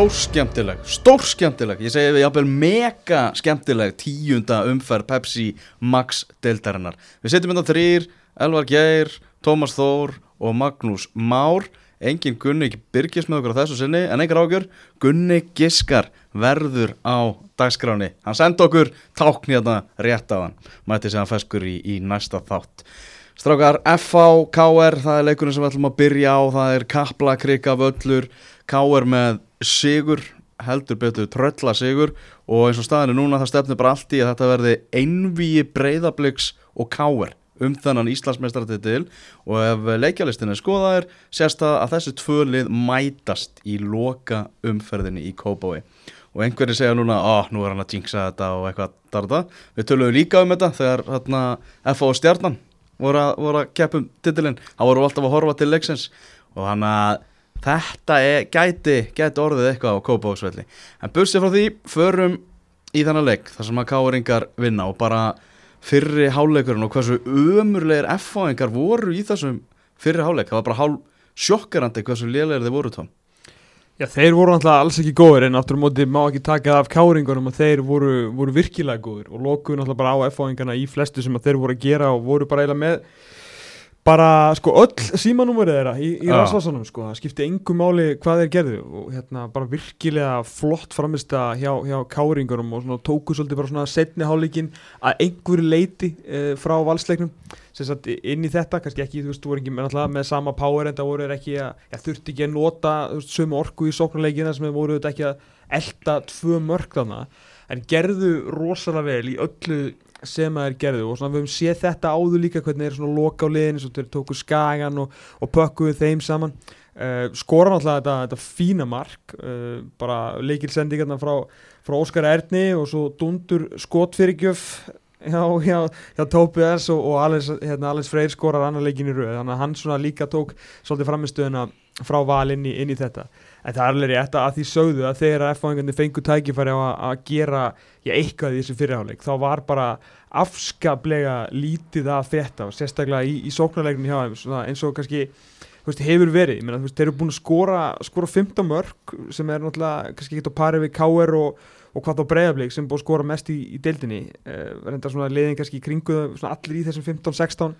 stór skemmtileg, stór skemmtileg, ég segi við jafnvel mega skemmtileg tíunda umferð Pepsi Max deildarinnar. Við setjum þetta þrýr, Elvar Geir, Tómas Þór og Magnús Már. Engin Gunni Birgis með okkur á þessu sinni, en einhver ágjör, Gunni Giskar verður á dagskráni. Hann sendi okkur tákn hérna rétt á hann, mæti sem hann feskur í, í næsta þátt. Strákar, FH, KR, það er leikurinn sem við ætlum að byrja á, það er Kapla, Krika, Völlur, KR með sigur, heldur betur trölla sigur og eins og staðinu núna það stefnir bara allt í að þetta verði einvíi breyðabliks og KR um þennan Íslandsmeistaratitil og ef leikjalistin er skoðaðir sérst það að þessi tvö lið mætast í loka umferðinni í Kópái og einhverju segja núna, ó, nú er hann að jinxa þetta og eitthvað darða, við töluðum líka um þetta þegar hérna og Stjarnan voru að, voru að keppum titilinn, þá voru alltaf að horfa til leiksins. Og hann að þetta er, gæti, gæti orðið eitthvað á Kópavóksvelli en bursið frá því, förum í þennan leik þar sem að káringar vinna og bara fyrri háleikurinn og hversu umurlegir F-fáingar voru í þessum fyrri háleik, það var bara hál sjokkarandi hversu lélegir þeir voru tóm Já, þeir voru alltaf alls ekki góður en aftur á móti má ekki taka af káringunum að þeir voru, voru virkilega góður og lokuðu alltaf bara á F-fáingana í flestu sem að þeir voru að gera og voru bara eiginlega með bara sko öll símanúmerið þeirra í, í rasvarsanum sko, það skipti engu máli hvað þeir gerðu og hérna bara virkilega flott framist að hjá, hjá káringunum og svona tóku svolítið bara svona setni hálíkin að einhverju leiti eh, frá valsleiknum. Sem sagt inn í þetta, kannski ekki þú veist, þú voru ekki með, með sama power en það voru ekki að, já, þurfti ekki að nota veist, sömu orku í sóknarleikina sem voru ekki að elda tvö mörg þannig en gerðu rosalega vel í öllu sem að þeir gerðu og svona við höfum séð þetta áður líka hvernig þeir svona loka á liðin þeir tóku skagan og, og pökkuðu þeim saman. Uh, skora náttúrulega þetta, þetta fína mark uh, bara leikilsendingarna frá, frá Óskar Erni og svo dundur skotfyrirgjöf hjá, hjá, hjá Tópi S og, og Alex, hérna, Alex Freyr skorar annar leikin í rauð þannig að hann svona líka tók svolítið framistöðuna frá val inn í, inn í þetta en það er alveg rétt að því sögðu að þegar F-fáingarnir fengu tækifæri á að gera já, eitthvað í þessu fyrirháleik þá var bara afskaplega lítið að þetta sérstaklega í, í sóknarleikinu hjá þeim eins og kannski veist, hefur verið, menna, veist, þeir eru búin að skora skora 15 mörg sem er náttúrulega kannski ekki á pari við K.R. og, og hvað þá bregðarbleik sem búin að skora mest í, í deildinni eh, svona leiðin kannski í kringu allir í þessum 15-16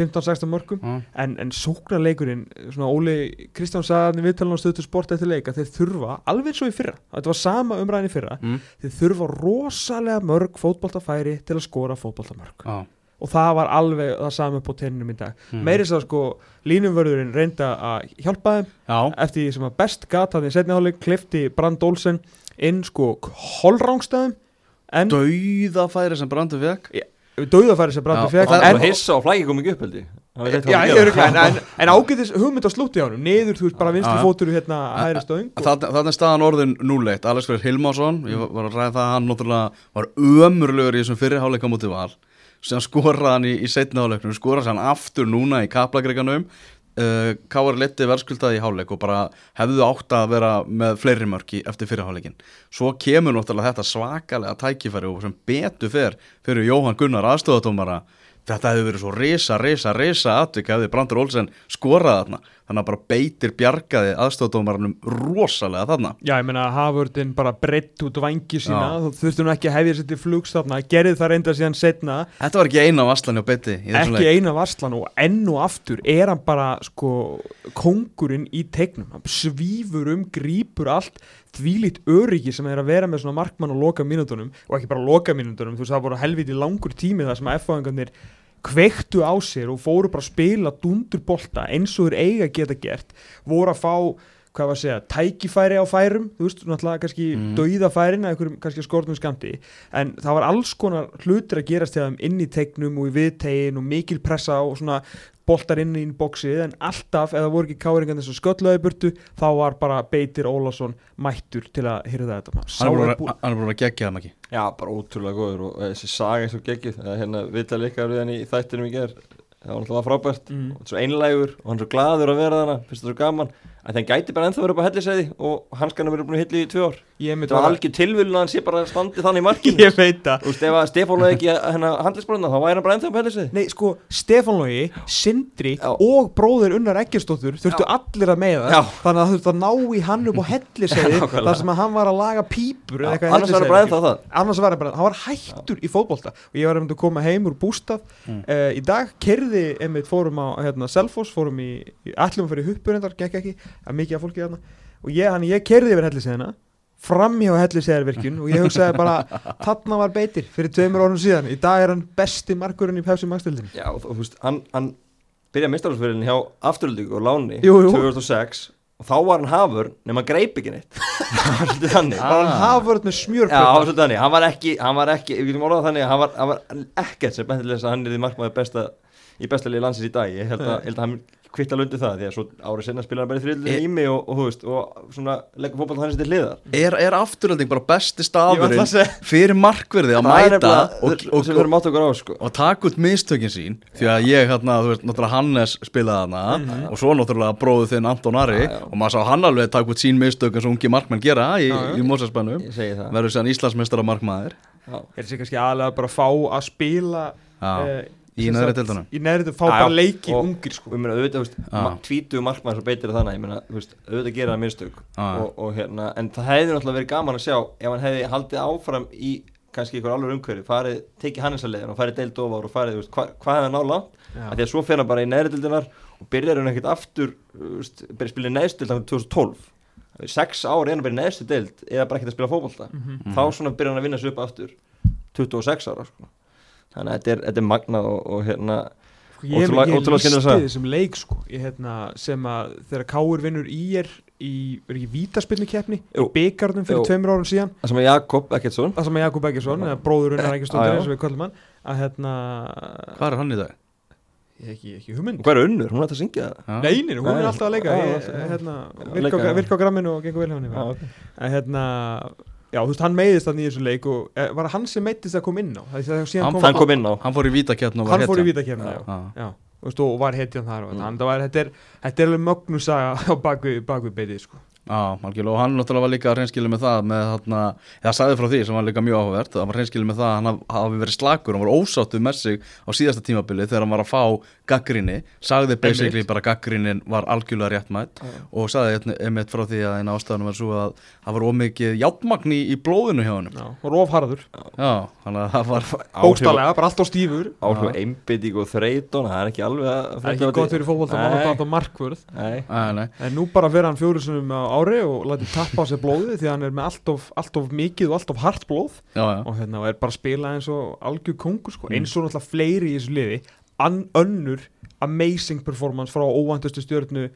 15-16 mörgum mm. en, en sóknarleikurinn svona Óli Kristján sagði við tala um stöðu sport eftir leika þeir þurfa, alveg svo í fyrra þetta var sama umræðin í fyrra mm. þeir þurfa rosalega mörg fótballtafæri til að skora fótballtamörg ah. og það var alveg það sami på tenninum í dag mm. meirins að sko línumvörðurinn reynda að hjálpa þeim Já. eftir því sem að best gata þannig setniháleik klifti Brand Olsen inn sko holrángstæðum Dauðafæri sem Brandur vekk döðafæri sem Brandi fekk Það var hissa og flæki kom ekki upp held ég. Já, en, en, en ágæðis hugmynd á slúti á hann Neður þú veist bara vinstri fótur hérna hægri stöðing Þannig staðan orðin núleitt Alex Freyr Hilmásson, ég var að ræða það hann náttúrulega var ömurlegur í þessum fyrirháleika mútið val. Sem skoraði hann í, í setnaháleiknum skoraði hann aftur núna í kaplagreikanum uh, Káar leti verðskuldaði í háleik og bara hefðu átt að vera með fleiri mörki eftir fyrirháleikin svo kemur náttúrulega þetta svakalega tækifæri og sem betu fyrr fyrir Jóhann Gunnar aðstöðatómara þetta hefur verið svo reysa, reysa, reysa atvika ef þið Brandur Olsen skoraði þarna þannig að bara beitir bjargaði aðstofdómarunum rosalega þarna. Já, ég meina að Hafvördin bara breytt út vangi sína, þú þurftu nú ekki að hefja sér til flugs þarna, gerði það reynda síðan setna Þetta var ekki eina varslan hjá Betti Ekki eina varslan og enn og aftur er hann bara sko kongurinn í tegnum, hann svífur um grípur allt, þvílitt öryggi sem er að vera með svona markmann og loka mínutunum og ekki bara loka mínutunum, þú veist það voru helviti langur tími það sem að kveiktu á sér og fóru bara að spila dundurbolta eins og þeir eiga geta gert voru að fá, hvað var að segja tækifæri á færum, þú veist, náttúrulega kannski mm. dauðafærin eða einhverjum kannski skortum skamti, en það var alls konar hlutir að gerast þeim inn í tegnum og í viðtegin og mikil pressa og svona boltar inn í bóksið en alltaf, eða voru ekki káringan þess að sköllöði burtu, þá var bara Beitir Ólásson mættur til að hýrða þetta Hann er búin að gegja það ekki Já, bara ótrúlega góður og þessi saga eins og geggið, hérna vita líka við hann í þættinum í gerð, það var alltaf frábært. Mm. og svo einlægur og hann er svo gladur að vera þarna, finnst það svo gaman að þeim gæti bara ennþá verið upp á helliseiði og hanskarna verið búin að hilli í tvö ár Þetta var algjör tilvölin að hann sé bara standið þannig í markinu. Ég veit það. Þú veist, ef að Stefán lög ekki hennar handlisbröðna þá væri hann bara ennþá helliseiði Nei, sko, Stefán Lógi, Sindri Já. og bróðir Unnar Eggersdóttur þurftu allir að meiða. Já. þannig að það þurftu að ná í hann upp á helliseiði þar sem að hann var að laga pípur eða eitthvað í annars var hann bara ennþá það. Annars var hann bara, hann var hættur í fótbolta. Og ég var einmitt að koma heim úr bústað Mm. uh, í dag, kerði einmitt fórum á hérna, Selfoss, fórum í, hann, framhjá helliseiðarvirkjun og ég hugsaði bara þarna var beitir fyrir tveimur orðum síðan. Í dag er hann besti markurinn í Pepsi Max-dildin Já, og þú veist, hann, hann byrjaði mistarhaldsfyrirlin hjá afturöldingu og láni Jú, jú. 2006 og þá var hann hafur nema hann greip ekki neitt. Það var svolítið þannig. Bara hann Ah. hafvörð með Já, það var svolítið þannig, hann var ekki, hann var ekki, við getum orðað þannig hann var, hann var ekkert sem bentilega þess að hann er því markmaður besta, í besta liði landsins í dag, ég held að, held að hann kvitt alveg undir það, því að svo árið senna spilar hann bara í þriðlunni E- í mig og, og veist, og svona leggur fótball hann til hliðar. Er, er afturölding bara besti segja- fyrir markverði að mæta og, og, sem á, sko. og taka út mistökin sín því að ég hérna, þú veist, náttúrulega Hannes spilaði hana og svo náttúrulega bróðu þinn Anton Ari Já, já. og maður sá hann alveg taka út sín mistök eins og ungi markmenn gera í, í það. Verður sér Íslandsmeistara markmaður. Já. er þessi kannski aðlega bara að fá að spila eh, Í sem neðri sagt, deildunum. í neðri deildunum, fá bara leiki Og- ungir sko og ég meina auðvitað, þú veist, Já. ma- tvítugu markmaður svo beitir þannig, ég meina, þú veist, auðvitað gera það mistök og, og hérna, en það hefði náttúrulega verið gaman að sjá ef hann hefði haldið áfram í kannski ykkur alveg umhverfi, farið, tekið hann þessa leiðin og farið deild ofar og farið, þú veist, hva, hvað hefði hann ná langt, Já. að því að svo fer hann bara í neðri deildinar og byrjar hann ekkert aftur, byrjar að spila í neðstu deild 2012, Það er sex ár er hann bara í neðstu deild eða bara ekkert að spila fótbolta, Mhm. þá svona byrjar hann að vinna sig upp aftur 26 ára, sko. Þannig að þetta er, þetta er magnað og, og hérna, Sko, ég, Ótrúlega- ég ótrúlega skemmtileg listi saga. þessum leik sko ég, hérna, sem að þegar Káur vinnur í er í, er ekki vítaspilnu keppni Jú. byggarnum fyrir Jú. tveimur árum síðan það sem er Jakob Ekkertsson það sem að Jakob Eggesson, eða bróður unnar Já, Eggesson já. sem við kallum hann að hérna Hvað er hann í dag? ég ekki, ekki hugmynd og hvað er unnur, hún ætti að syngja það Já. Neinin, hún er alltaf að leika hérna, virka, á, gramminu og gengur vel henni Já, þú veist, hann meiðist þannig í þessu leik og eh, var hann sem meittist að koma inn á Hann kom hann kom inn á Hann fór í vítaketn og var hann fór í hetja. vítakefni já. Já. já, þú veist, og var hetjan þar og Mm. mm. var, þetta, er, þetta er alveg mögnusaga á bakvið bak beitið sko. Já, algjörlega, og hann náttúrulega var líka hreinskilið með það með þarna, eða sagði frá því sem var líka mjög áhugavert það var hreinskilið með það að hann haf- hafi verið slakur. Hann var ósáttu með sig á síðasta tímabili þegar hann var að fá gaggrinni sagði basically bara gaggrinnin var algjörlega réttmætt og sagði einmitt frá því að eina ástæðanum var svo að það var ómikið játmagn í, í blóðinu hjá hann já, og rofharður, Já, þannig að það var bókstálega, bara allt á stífur. Áhrif einbytting og þreytun það er ekki alveg að það er ekki gott fyrir fólkvöld ári og læti tappa á sig blóði því að hann er með allt of, allt of mikið og allt of hart blóð. Já, já, og hérna er bara að spila eins og algjör kongur sko, eins og náttúrulega fleiri í þessu liði. An, önnur amazing performance frá óvæntustu stjórnu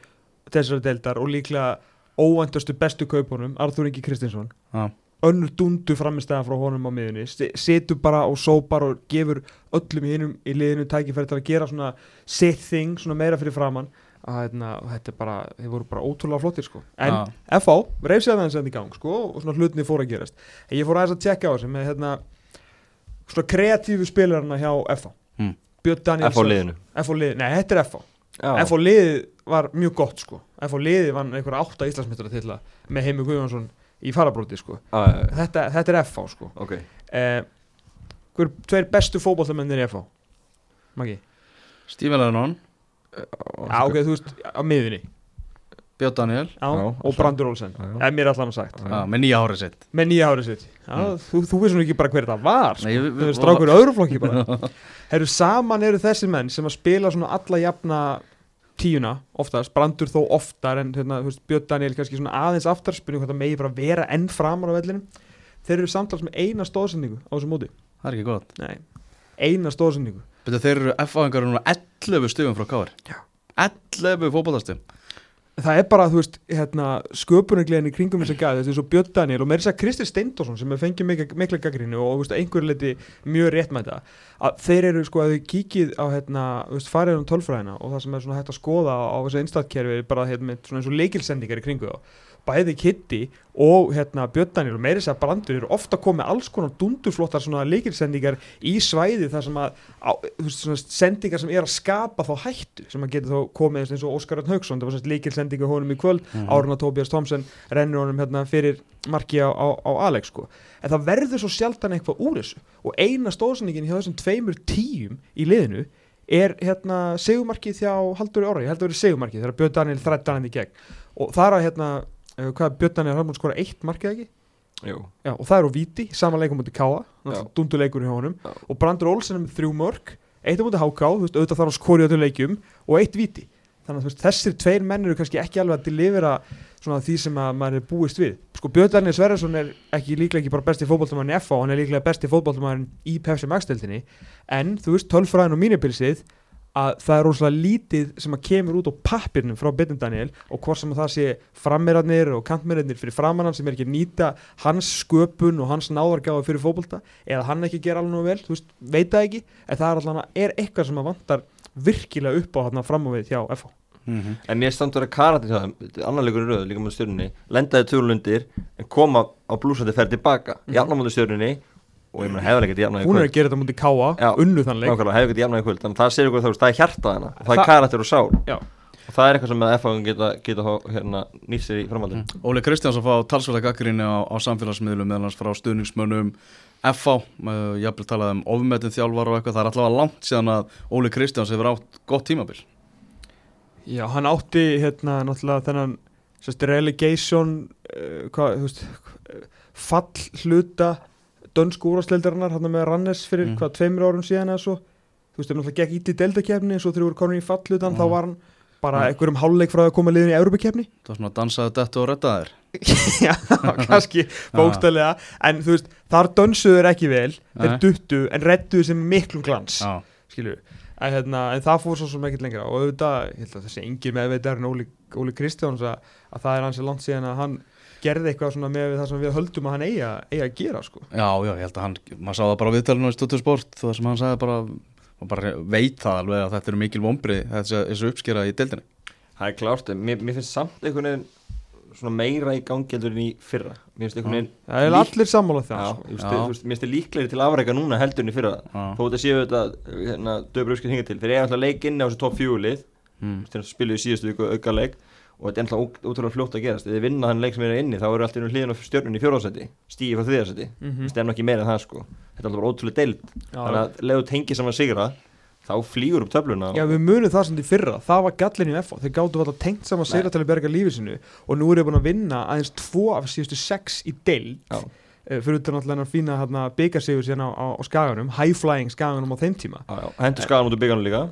þessari deildar og líklega óvæntustu bestu kaupunum Arþur Ingi Kristinsson. Já. önnur dundu framistæða frá honum á miðunni Se- setur bara og sópar og gefur öllum í hinum í liðinu tækifæri til að gera svona sitt thing, svona meira fyrir framann að hérna, og þetta er bara, þeir voru bara ótrúlega flottir sko, en Já. FH reyf sér aðeins enn í gang sko og svona hlutinni fór að gerast. En ég fór aðeins að tjekka á þessu með hérna svona kreatífu spilarna hjá FH Mm. Björn Danielsson F á liðinu. FH liði, nei þetta er FH Já. FH liði var mjög gott sko. FH liði vann einhverja átta Íslandsmyndara til að með Heimi Guðjónsson í farabróti sko. Já, já, já. þetta, þetta er FH sko. Ok. Eh, hver tveir bestu fótboltamennir í FH Maggi? Stífin Ok, þú veist, á miðunni Björn Daniel Já, Já, og Brandur Olsen er mér allan sagt. Já, með nýja hárið sitt. Með nýja árið sitt. Já, þú, þú veist nú ekki bara hver það var sko. Nei, við- Þú við- veist, strákur í öðru flokki bara. Herru, saman eru þessi menn sem að spila svona alla jafna tíuna oftast, Brandur þó oftar en hérna, Björn Daniel kannski svona aðeins aftar spurning hvort það megi bara vera enn framar á vellinum. Þeir eru samtals með eina stóðsendingu á þessu móti. Það er ekki gott. Nei, eina stóðsendingu Betur þeir eru F-áðingar núna 11 stugum frá Káar Já. 11 fótboltastum Það er bara, þú veist, hérna, sköpunargleðin í kringum þess að gæði, þetta er svo Björn Daniel og með þess að Kristi Steindorsson sem er fengið mikla, mikla gaggrínu og einhverju leiti mjög rétt með þetta, að þeir eru sko að þau kíkið á, hérna, farið um tölfræðina og það sem er svona hægt að skoða á, þessu einstæðkerfi er bara, hérna, eins og leikilsendingar í kringu þá bæði Kitty og hérna Björn Daniel og meiri sér að brandur eru ofta komið alls konar dundurflottar svona leikilsendingar í svæði þar sem að á, veist, sendingar sem er að skapa þá hættu sem að geta þá komið eins og Óskar Örn Hauksson það var svona leikilsendinga honum í kvöld Mhm. Árna Tóbjörns Thomsen rennur honum hérna fyrir marki á, á, á Alex sko. en það verður svo sjaldan eitthvað úr þessu og eina stóðsendingin hjá þessum tveimur tíum í liðinu er hérna segumarkið hjá Halldóri Orri, ég held að vera segumarkið þegar Björn Daniel þrættan hann í gegn og það er að hérna, uh, hvað Björn Daniel har múin skora eitt markið ekki? Já, og það er á Víti, saman leikum mútið Káa dunduleikur hjá honum. Já. og Brandur Olsen er með þrjú mörg eitt á mútið Háká, auðvitað þarf að á öllum leikjum og eitt Víti. Þannig að veist, þessir tveir menn eru kannski ekki alveg að delivera svona því sem að maður er búist við. Sko Björn Daniel Sverresson er ekki líklega ekki bara besti fótballtamaðurinn í FA, hann er líklega besti fótballtamaðurinn í Pepsi Max-deltinni en þú veist, tölfræðin og mínipilsið að það er rosalega lítið sem að kemur út á pappirnum frá Björn Daniel og hvort sem að það sé frammeirarnir og kantmeirarnir fyrir framannan sem er ekki nýta hans sköpun og hans náðargáði fyrir fótbolta eða hann ekki gera alveg vel, þú veist, veit það ekki en það er alltaf, er eitthvað sem að vantar virkilega upp á þarna fram á við hjá FH Mhm. En mér standur að karatinn hjá þeim, annar leikur í röðu líka með stjórnunni, lendaði tölundir en koma á blúsandi ferð tilbaka, Mhm. jafna mútið stjórnunni og ég meina hefði ekkert jafnaði hún er að gera þetta mútið Káa, unnu Nákvæmlega, hefði ekkert jafnaði kvöld, þannig að það sér ykkur þá, það er hjartað hana það Þa- er karakter og sál. Já. og það er eitthvað sem að FH geta, geta hérna, nýtt sér í framhaldin Óli Kristjáns að fá talsverða gaggrinni á, á samfélagsmiðlum meðal hans frá stuðningsmönnum FH, ég hafði talað um ofmetin þjálfar og eitthvað, það er allavega langt síðan að Óli Kristjáns hefur átt gott tímabil. Já, hann átti hérna náttúrulega þennan sérst, relegation uh, hvað, veist uh, fall hluta dönsku úrvarsleildarinnar hann með Rannes fyrir Mm. hvað tveimur árum síðan eða svo. Þú veist, það náttúrulega gekk ít í deildakefni svo þegar voru komin í fall hlutan Mm. þá var hann bara Mm. einhverjum hálfleik frá að koma liðin í Európa-kefni Það var svona dansaði þetta og reddaðir Já, kannski bókstælega en þú veist, þar dönsuður ekki vel þeir duttu en redduðu sem miklum glans Já, skilju en, hérna, en það fór svo sem ekkert lengra. Og auðvitað, að þessi engin meðveitar en Óli, Óli Kristjáns að, að það er hans langt síðan að hann gerði eitthvað svona með við það sem við höldum að hann eiga, eiga að gera sko. já, já, ég held að hann maður sá það bara á viðtalinu í Stútur Sport það sem hann sagði bara, og bara veit það alveg að þetta eru mikil vombri þessi uppskera í deildinni. Það er klárt, en mér, mér finnst samt einhvern veginn svona meira í en í fyrra. Mér finnst einhvern veginn það er lík- allir sammála Já, það sko. ég veist, Já. þú veist, mér finnst þið líklegri til afreika núna heldur en í fyrra. Já, Þó þetta séu þetta, hérna, döfur uppskipt hingað til. Þeir eiga alltaf leik inni á þessu topp fjúlið Og þetta er alltaf ótrúlega fljótt að gerast. Þið vinna þann leik sem er inni Þá eru alltaf hlýðin á stjörnunni í fjórðarsæti Stígi frá þriðarsæti mm Það er ekki meira en það sko. Þetta er alltaf ótrúlega deild. Þannig að leðu tengi saman sigra Þá flýgur upp töfluna. Já, við munum það sem því fyrra, það var gallin í FH þeir gáttu alltaf tengt saman sigra til að berga lífið sinu og nú er ég búin að vinna aðeins tvo af síðustu sex í deild. Já. uh, fyrir utan alltaf hennar fína hérna, byggarsigur síðan á, á, á skaganum, high flying skaganum á þeim tíma. Já, já, hendur skagan út úr byggjanum líka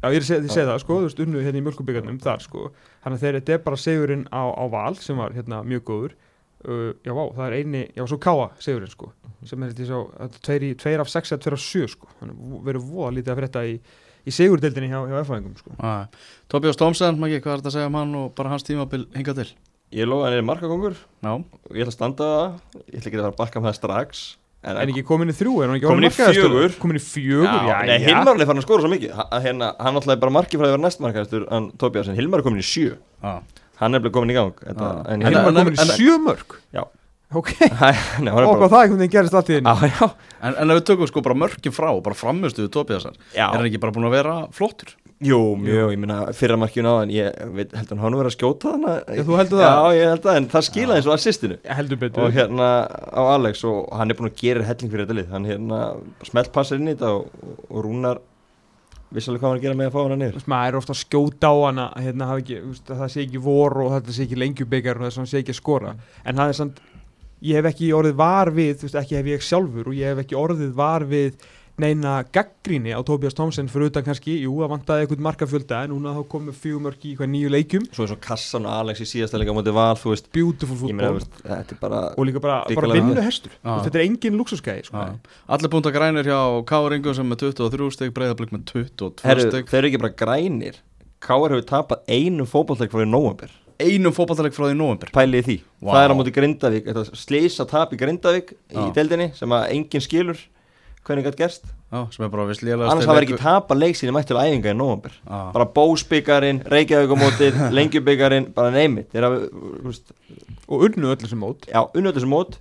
Já, ég segi, það, sko, þú veist, unnu hérna í mjölkubíkarnum þar, sko, þannig að þeir þetta er bara segurinn á, á val sem var hérna mjög góður. Uh, já, vá, það er eini, já, svo káa segurinn, sko, sem er þetta svo þetta tveir, í, tveir af sex eða tveir af sjö, sko. Þannig verður voða lítið að frétta í, í segurdeildinni hjá, hjá F-fæðingum, sko. Ah. Tobias Thompson, Maggi, hvað er þetta að segja um hann og bara hans tímabil hinga til? Ég lofa hann er markakongur Já, og ég ætla að standa það. Ég ætla ekki að fara að bakka með það strax En, En ekki komin í þrjú, er hann ekki Kominn í fjögur. Komin í fjögur, já, Nei, já, Hilmar er farin að skora svo mikið. Hérna, Hann er bara markið frá að vera næst markaðistur Hann Tobias, en Hilmar er komin í sjö. Já. Hann er bara komin í gang. Þetta, Já. En hérna Hilmar en- komin í en- sjö mörg Já. Ok, Nei, hann er og bara hvað það einhvern veginn gerist allt í einu. Já, já, En, en ef við tökum sko bara mörkin frá, bara framistuðu Tobiasar já. Er hann ekki bara búin að vera flottur? Jú, mjög, ég meina fyrra markinu á en ég veit, held að hann verið að skjóta hana Já, þú heldur það? Já, ég held að, en það skilaði eins og assistinu. Heldur betur. Og hérna á Alex og hann er búin að gera helling fyrir þetta lið. Hann hérna smelt passar inn í þetta og, og Rúnar vissalega hvað hann að gera með að fá hana Þú niður maður er ofta að skjóta á hana hérna, hafi ekki, þú veist, að það sé ekki vor og þetta sé ekki lengjubikar og að hann sé ekki að skora. En það er samt, ég hef ekki orðið var við, neina gaggríni á Tobias Thompson fyrir utan kannski, jú, að vantaði eitthvað markafjölda en núna þá komið fjögumörk í hvað nýju leikjum. Svo er svo kassan og Alex í síðasta leika á móti val þú veist, beautiful ég meina, fútból er og líka bara, bara vinnu hestur. Já. þetta er engin luxuskæði sko. Já. Allir búin að grænir hjá Káringu sem með 23 steg, Breiðablík með 22 herru, steg þeir eru ekki bara grænir. Káar hefur tapað einu fótballleik frá í november Einum fótballtaleg frá því í november pælið í því, Vá. það er á móti Grindavík þetta slisa tap í Grindavík í Já. deildinni sem að enginn skilur hvernig gætt gerst? Sem er annars hafa ekki tapa leik sinni mætt til æfinga í november bara bósbyggarinn, reykjavíkumótið lengjubyggarinn, bara neymit og unnu öllu sem mót. Já, unnöðu þessu mót.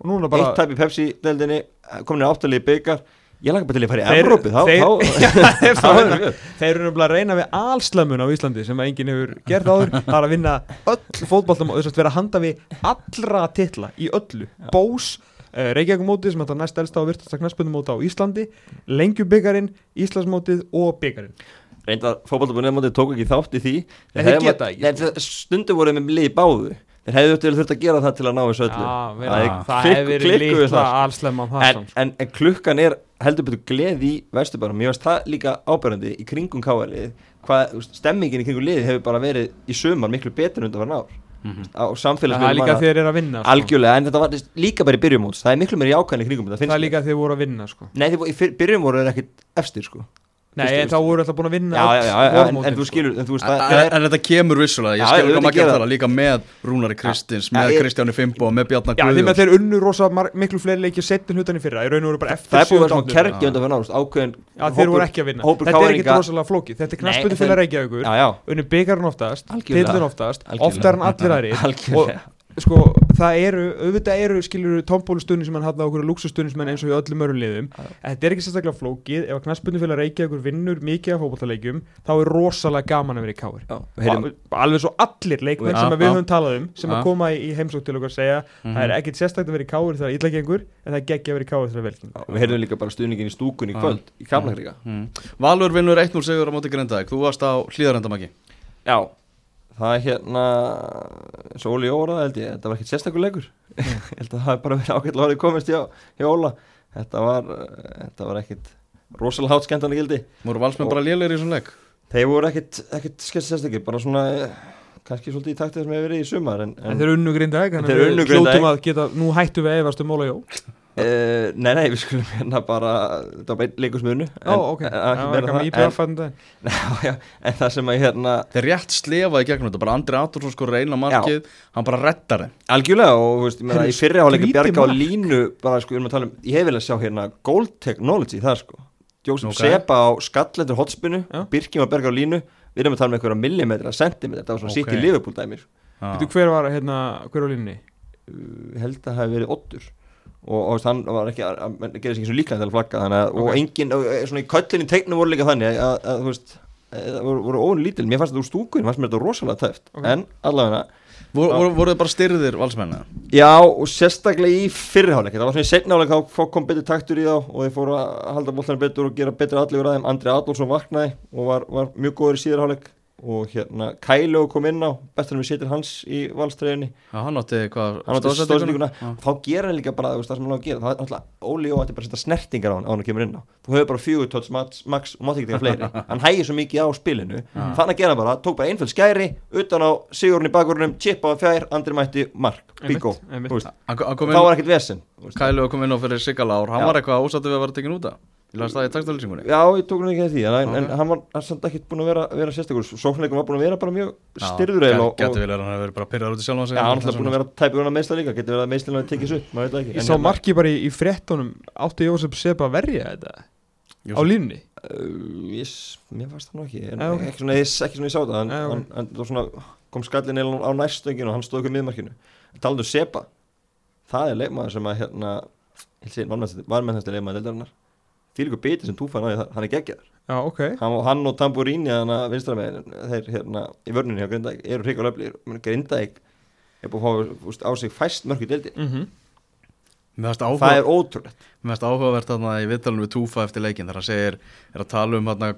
Og núna bara eitt tæp í Pepsi-deldinni komin í áttalegi byggar ég langa bara til að fara í þá, þeir- þá, þá er það mjög Þeir eru nefnilega að reyna við allslamun á Íslandi sem að enginn hefur gert áður. Það er að vinna öll fótballtum og þess að vera að handa við allra titla í öllu. Bós, Reykjavíkumótið sem er þetta næst elsta og virtasta knæspundumóti á Íslandi. Lengjubyggarinn, Íslandsmótið og byggarinn reyndar fótballtabunni tók ekki þátt í því. En þeir geta ekki, Nei, þeir- stundu voru með lið í báðu. Þeir hefðu þurft að gera það til að ná þessu öllu. Já, Það vera, er það hefur litla þar. allsleman það en, samt en, en klukkan er heldur betur gleð í vesturbærum mér finnst það líka ábærandi í kringum káarlið veist, stemmingin í kringum liði hefur bara verið í sumar miklu betur en undan var nár Mhm. á Það er samfélagsmiðlum líka þegar þeir eru að vinna sko. algjörlega en þetta var líka bara í byrjumóts það er miklu meiri í kringum Það finnst er líka þegar þeir voru að vinna sko. nei þeir, byrjum voru ekkit efstir sko Nei, Fyrstu, en þá voru alltaf búin að vinna já, já, já, já, en, en þú sko. skilur en þú veist En, það en, en þetta kemur vissulega, ég Já, skil auðvitað hvað maður gera það. líka með Rúnari Kristins, Já, með ég- Kristjáni Fimbo og með Bjarnar Já, því með Guðjóns þeir unnu rosa miklu fleiri leikir setjum hlutan í fyrra Í raun og veru bara eftir það er búið að vera svona kergi undan fyrir náðust ákveðin Já, þeir voru ekki að vinna. Þetta er ekki rosalega flókið. Þetta er knaspunni fyrir Reykjavíkur. Já, já, Unni byggarinn oftast, tillin oftast. Oftar en allir aðrir. Og sko, það eru, auðvitað eru skilur tombólustunni sem hann hafði á okkur luxustunni sem hann eins og í öllum örum liðum. En Þetta er ekki sérstaklega flókið. Ef að knaspunni fyrir Reykjavíkur vinnur mikið af fótballtaleikjum Þá er rosalega gaman að vera í káir alveg svo allir leikmenn sem að við höfum talað um sem að koma í, í heimsók til okkar að segja Mhm. það er ekkit sérstakt að vera í káir þegar illa gengur en það er geggja að vera í káir þegar vel gengur. Já, við heyrðum líka bara stuðningin í stúkun í kvöld í líka. Mm. Valur vinnur 1-0 sigur á móti Grindavík, þú varst á hlýðarendamaki Já, það er hérna og Óli Jóra held ég, þetta var ekkert sérstakur leikur. Ég held að það hef bara verið ágætlega orðið komist hjá, hjá Óla. Þetta var, þetta var ekkert rosalega hátt skemmtana gildi. Voru valsmenn bara lélegir í þessum leik? Þeir voru ekkert, ekkert sérstakir bara svona, eh, kannski svolítið í taktið sem hefur verið í sumar en, En þeir eru unnu grindaðeg Þannig Þeir að við Grindavík. að geta Nú hættum við efast um Óla Jó Uh, nei, nei, við skulum hérna bara þetta var bara einn leikur smiðnu Ó, ok en, Það en, já, en það sem að hérna Þeir rétt slefaði gegnum þetta, bara Andri Atorsson sko reyna markið, hann bara reddar þeim algjörlega og þú veist, ég meina í fyrri áleika skrítið bjarga á mark. línu bara sko, við erum að tala um, ég hef viljað sjá hérna gold technology þar sko Jósef Ok. Sepa á skallendur hotspinu Já. Birkjum að berga á línu við erum að tala um einhverja millimetra, sentimetra þetta var svona Ok. sitt í Liverpool dæmir Já. Veitu hver var hérna Hver var línni? uh, held að það hefði verið oddur og, og hann var ekki að, að, að gera sér ekki svo líklega til að flagga þannig að, Ok. og engin, og, eh, svona í köllinni teiknum voru líka þannig að, þú veist eh, það voru, voru óun lítil, mér fannst þetta úr stúkun fannst mér þetta rosalega tæft, Ok. en allavega Voru, voru, voru þið bara styrðir valsmenn eða? Já, og sérstaklega í fyrirháleik það var svona í setnáleik þá kom betur taktur í þá og þeir fóru að halda boltan betur og gera betur allir úr aðeim, Andri Adolfsson vaknaði og var, var mjög góður í síðarháleik og hérna Kælo kom inn á bestunum við setir hans í valstræðinni. Hann átti stóðsendinguna þá gera hann líka bara það sem hann á að gera það er alltaf Óli og ætti bara að setja snertingar á hann á hann að kemur inn á. Þú hefur bara fjögur tóts max, max og mátti ekki teka fleiri. Hann hægir svo mikið á spilinu. Þannig að gera bara, tók bara einföld skæri utan á sigurinn í bakvörunum, chippa á fjær andri mætti, mark, bingo þá var ekkert vesen. Kælu kom inn á fyrir Sigalár, hann var eitthvað að Ég las það í takstalýsingunni Já, ég tók nú ekki að því en, en Ok. hann var samt ekkert búin að vera, vera sérstakur. Sóknleikum var búin að vera bara mjög styrður Gæti vel að hann hefur verið bara pyrrar út í sjálfan sig Já, hann er búin að vera tæpur hann að meðsla líka Getur verið að meðsla hann að tekið svo ekki. Ég En sá hérna, marki bara í, í fréttunum Átti Jósef Sepa að verja þetta? Jósef. Á línni uh, Mér fannst það nú ekki en, ekki, svona, ég, ekki sá það en, en, en var kom skallin á næstöngin og hann stóð ekki í miðmarkinu Það að líka biti sem Túfa náði þar, hann er geggjaður. Já, ok. Hann, hann og Tamburini þannig að vinstra með þeir hérna í vörninni hjá Grindavík eru hrikalega öflýr Grindavík er búin að fá á sig fæst mörg í deildi mm Mér fannst það áhuga, er ótrúlegt. Mér fannst áhugavert þarna í viðtalinu við Túfa eftir leikin þegar hann segir, er að tala um hérna,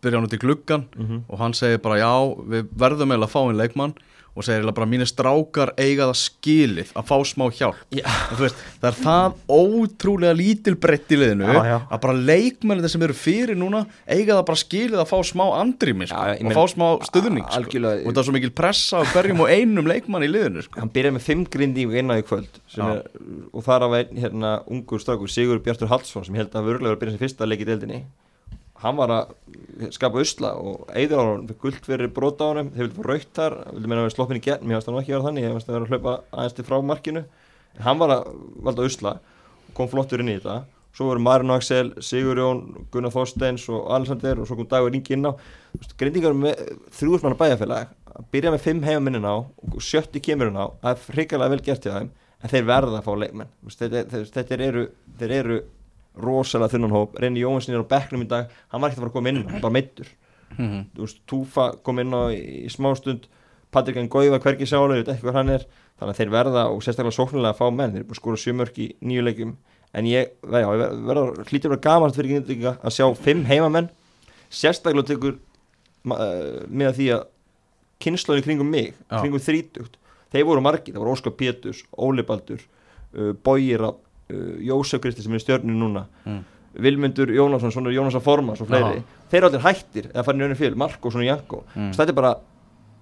byrja hann út í gluggan Mhm. og hann segir bara já, við verðum eiginlega að fá einn leikmann og segir bara mínir strákar eiga það skilið að fá smá hjálp veist, það er það ótrúlega lítil breytt í liðinu Já, já. að bara leikmennir sem eru fyrir núna eiga það bara skilið að fá smá andrými sko, og meina- fá smá stuðning sko. Og það er svo mikil pressa á hverjum og einum leikmann í liðinu sko. hann byrjaði með fimm á í kvöld sem Já. er, og þar af einn hérna, ungur strákur Sigur Bjartur Hallsson sem held að vörlega var að byrja sem fyrsta leik í deildinni hann var að skapa usla og eigður á hann guld fyrir brota á hann þeir vildi fá raukt þar, vildi meina að vera sloppin í gegn. Mér fannst það nú ekki vera þannig, ég fannst það vera að hlaupa aðeins til frá markinu. En hann var að valda usla. Kom flottur inn í þetta. Svo voru Marin og Axel, Sigurjón Gunnar Þorsteins og Alexander og svo kom Dagur Ingi inn á. Grindingar með þrjúðsmanna bæjarfélag. Að byrja með fimm heimaminn á og sjötti kemur inn á það er hrikalega vel gert hjá þeim verða rosalega þunnan hóp. Reyni Jóhansin er á bekknum í dag. Hann var ekkert að fara að koma inn, hann var bara meittur Mhm. þú veist, Túfa kom inn á í, í smástund Patrik Ngói var hvergi sálu, ég veit ekki hvað hann er. Þannig að þeir verða og sérstaklega sóknulega að fá menn. Þeir eru búin að skora sjömörk í nýju leikjum. En ég, já, ég ver- verða hlýtur að vera gaman fyrir Grindvíkinga að sjá fimm heimamenn. Sérstaklega tekur uh, með því að kynnslóðin kringum mig, kringum þrítugt þeir voru margir, það voru Óskar Péturs Óli Baldur, uh, Bójir uh, Jósef Kristi sem er í stjörninu núna Mm. Vilmundur Jónasson, svona Jónasa Formas og fleiri, þeir eru allir hættir eða farin í önnu fél, Marko og svona Janko Mm. þetta er bara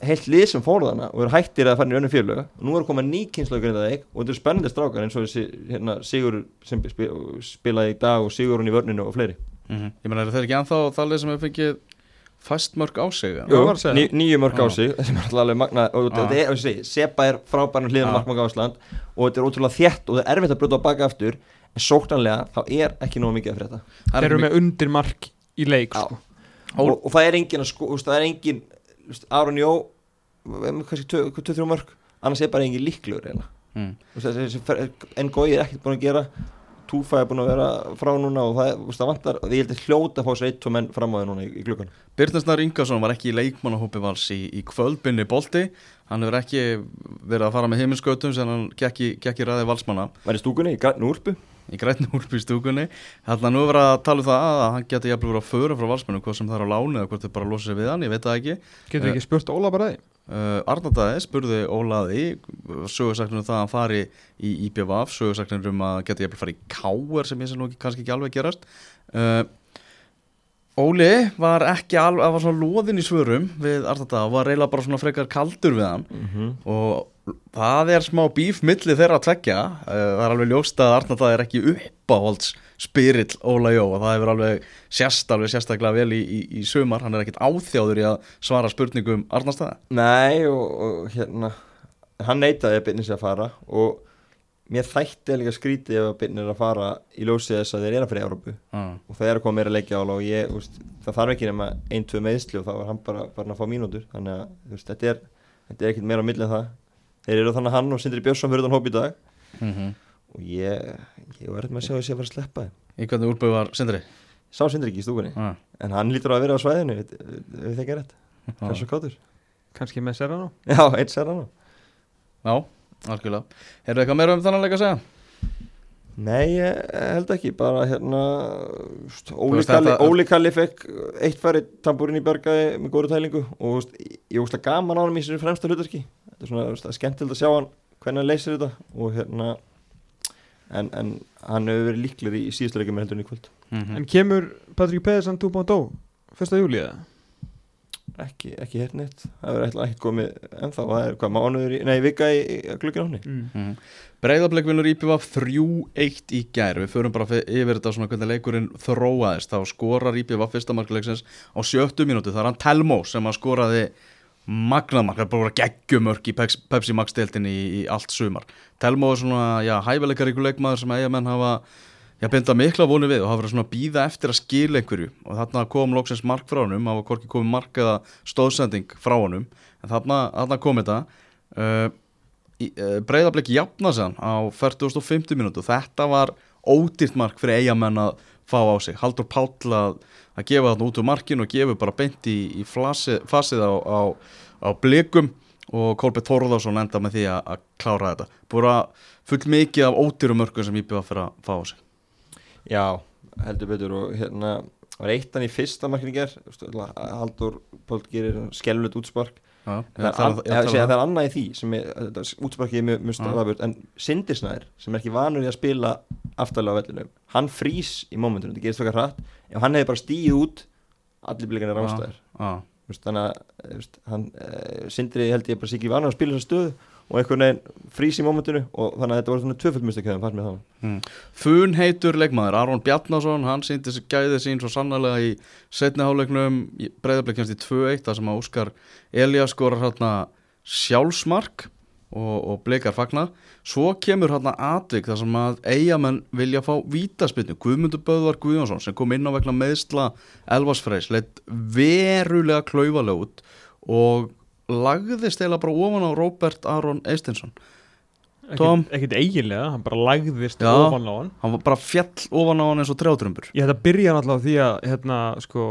heilt lið sem fór þarna og eru hættir eða farin í önnu félög og nú eru komað ný kynnslóð grindaðið og þetta eru spennandi strákar eins og þessi hérna, Sigur sem spi- spilaði í dag og Sigurinn í vörninu og fleiri Mhm. Ég meina, eru þeir ekki ennþá þalið sem hefur fengið fæst mörg á sig? eða? Jú. var að segja. ní, nýju mörg á sig sem er alltaf alveg magna og Já. þetta er, Sepa er frábærn hliðan Já. markmanga ásland og þetta er ótrúlega þétt og það er erfitt að brjóta á baka aftur en sóknanlega þá er ekki nóg mikið að frétta Það Þeir er eru með undir mark í leik sko. Og, og það er engin að sko, það er engin Aron Jó með kannski 2-3 mörg annars er bara engin líklegur eiginlega Mm. En Gói er ekkert búin að gera Túfa er búin að vera frá núna og það, það vantar, ég held að hljóta að fá sér eitt og menn fram á þau núna í, í glukkan Birnusnar Ingarsson var ekki í leikmannahópi vals í, í kvöldbynni bolti. Hann hefur ekki verið að fara með heiminskautum sem hann gekk í, gekk í ræði valsmanna. Var í stúkunni, í grænn úrpu í grænni úlpu í stúkunni þannig að nú er verið að tala um það að hann geti jafnvel verið að föra frá valsmannum hvað sem það er á láni eða hvort þau bara losa sig við hann, ég veit það ekki. Getur ekki spurt Óla bara því uh, Arnardæði spurði Ólaði sögursaknir um það að hann fari í IPVF sögursaknir um að geti jafnvel farið í Káer sem ég sé nú kannski ekki alveg gerast. Uh, Óli var ekki alveg, það var svona loðin í svörum við Arnardæði og var reyla bara svona frekar kaldur við hann. Mm -hmm. og það er smá bíf milli þeirra að tvekja uh, það er alveg ljóst að Arnardæði er ekki uppáhalds spirill Óla Jó og það hefur alveg sérst alveg sérstaklega vel í, í, í sumar, hann er ekkit áþjáður í að svara spurningum Arnardæði Nei og, og hérna hann neitaði að byrja sér að fara og mér þætti líka skrítið ef að byrja er að fara í ljósið þess að þeir eru að fyrir Európu ah. og það er að koma meira leikja ála og ég, veist, það þarf ekki nema ein, tvö meðsli og þá var hann bara farin að fá mínútur. Þannig að veist, þetta er, þetta er ekkit meira á milli en það. Þeir eru þannig að hann og Sindri Björnsson fyrir þann hóp í dag. Mm og ég, ég var eitthvað með að sjá að sé að fara að sleppa Í hvernig úlbúi var Sindri? sá Sindri ekki í stúkunni. Ah. en hann lítur að vera á svæðinu við, við rétt, Já. hversu kátur? Kannski með Serrano. Já, sér algjörlega Hefur eitthvað meira um þannig leik að segja? Nei, ég held ekki, bara hérna Óli, veist, Kalli, fekk eitt færi tamburinn í Bergaði með góru tælingu og úst, ég að gaman á hann í þessu fremsta hlutarki þetta er svona úst, skemmtilegt að sjá hann hvernig hann leysir þetta og hérna en, en hann hefur verið líklir í síðustu leikjum með heldurinn í kvöld Mm En kemur Patrik Pedersen 2.0 1. júli eða? Ekki, ekki hér neitt, það hefur eitthvað ekkert komið ennþá, það er hvað mánuður, í, nei, vika í, í glukkin áni Mm. -hmm. Breiðablik vinnur IPVF 3-1 í gær. Við förum bara yfir þetta svona hvernig leikurinn þróaðist. Þá skorar IPVF fyrsta markuleiksins á sjöttu mínútu. Það er hann Telmo sem að skoraði er bara geggjumörk í Peps- Pepsi Max deildinni í, í allt sumar. Telmo er svona, já, hæfileikaríku leikmaður sem eigamenn hafa Já, binda mikla vonu við og hafa verið svona að býða eftir að skila einhverju. Og þarna kom loksins mark frá honum, það var hvorki komið mark eða stóðsending frá honum. En þarna, þarna kom þetta. Uh, uh, breyðablik jafna sann á 40.50 minútu þetta var ódýrt mark fyrir eigamenn að fá á sig, Haldur Páll að, að gefa þarna út úr markinu og gefa bara beint í, í flasi, fasið á, á, á blikum. Og Kolbjörn Þórðarsson enda með því að, að klára þetta. Búið full mikið af ódýrum mörgum sem íbjöða fyrir að fá á sig Já, heldur betur og hérna var eitt hann í fyrsta markinu ger Haldur Póll gerir skelvilegt útspark. Já, það er, an, ja, það er annað í því sem er, útsparkið er mjög, staðaburt en Sindirsnæður sem er ekki vanur í að spila aftalega á vellinu, hann frýs í mómentunum, þetta gerist fyrir hratt. Ef hann hefði bara stíð út allir blikarnir rástaðir þannig að uh, Sindri held ég bara sér ekki vanur að spila þessa stöðu og einhvern veginn frýs í mómentinu og þannig að þetta voru svona tvöföldmustakjöðum fannst mér þannig mm. Fun heitur leikmaður, Aron Bjarnason hann síndi þessi gæði sín svo sannlega í setniháleiknum, breyðarbleik kemst í 2-1 þar sem að Óskar Elias skorar hérna sjálfsmark og, og blikar fagna svo kemur hérna atvik þar sem að eigamenn vilja fá vítaspilnu Guðmundur Böðvar Guðjónsson sem kom inn á vegna meðsla Elvarsfreis leitt verulega klaufalega út og lagðist eða bara ofan á Robert Aron Eistinsson? Ekkert, ekkert eiginlega, hann bara lagðist Já. ofan á hann. Hann var bara fjall ofan á hann eins og trjátrömbur. Ég hætti að byrja náttúrulega því að hérna, sko,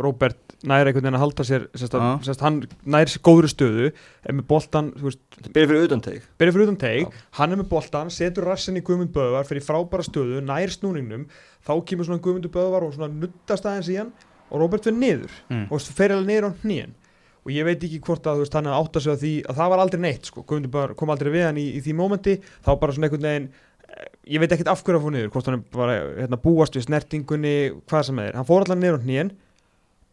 Robert næri einhvern veginn að halda sér sérst, að, sérst, hann næri sér góðri stöðu er með boltan, Byrja fyrir utanteig byrja fyrir utan teig hann er með boltan, setur rassin í Guðmund Böðvar fyrir frábæra stöðu, nær snúningnum þá kemur svona Guðmundur Böðvar og svona nuttast aðeins í hann og Robert fyrir niður. Mm. og fer alveg niður á hnýjan og ég veit ekki hvort að þú veist, hann er átt að segja því að það var aldrei neitt sko, Böðvar kom aldrei við hann í, í því mómenti. Þá bara svona einhvern veginn eh, ég veit ekkert af hverju að fór niður hvort hann bara hérna, búast við snertingunni hvað sem er, hann fór allan niður á hnýjan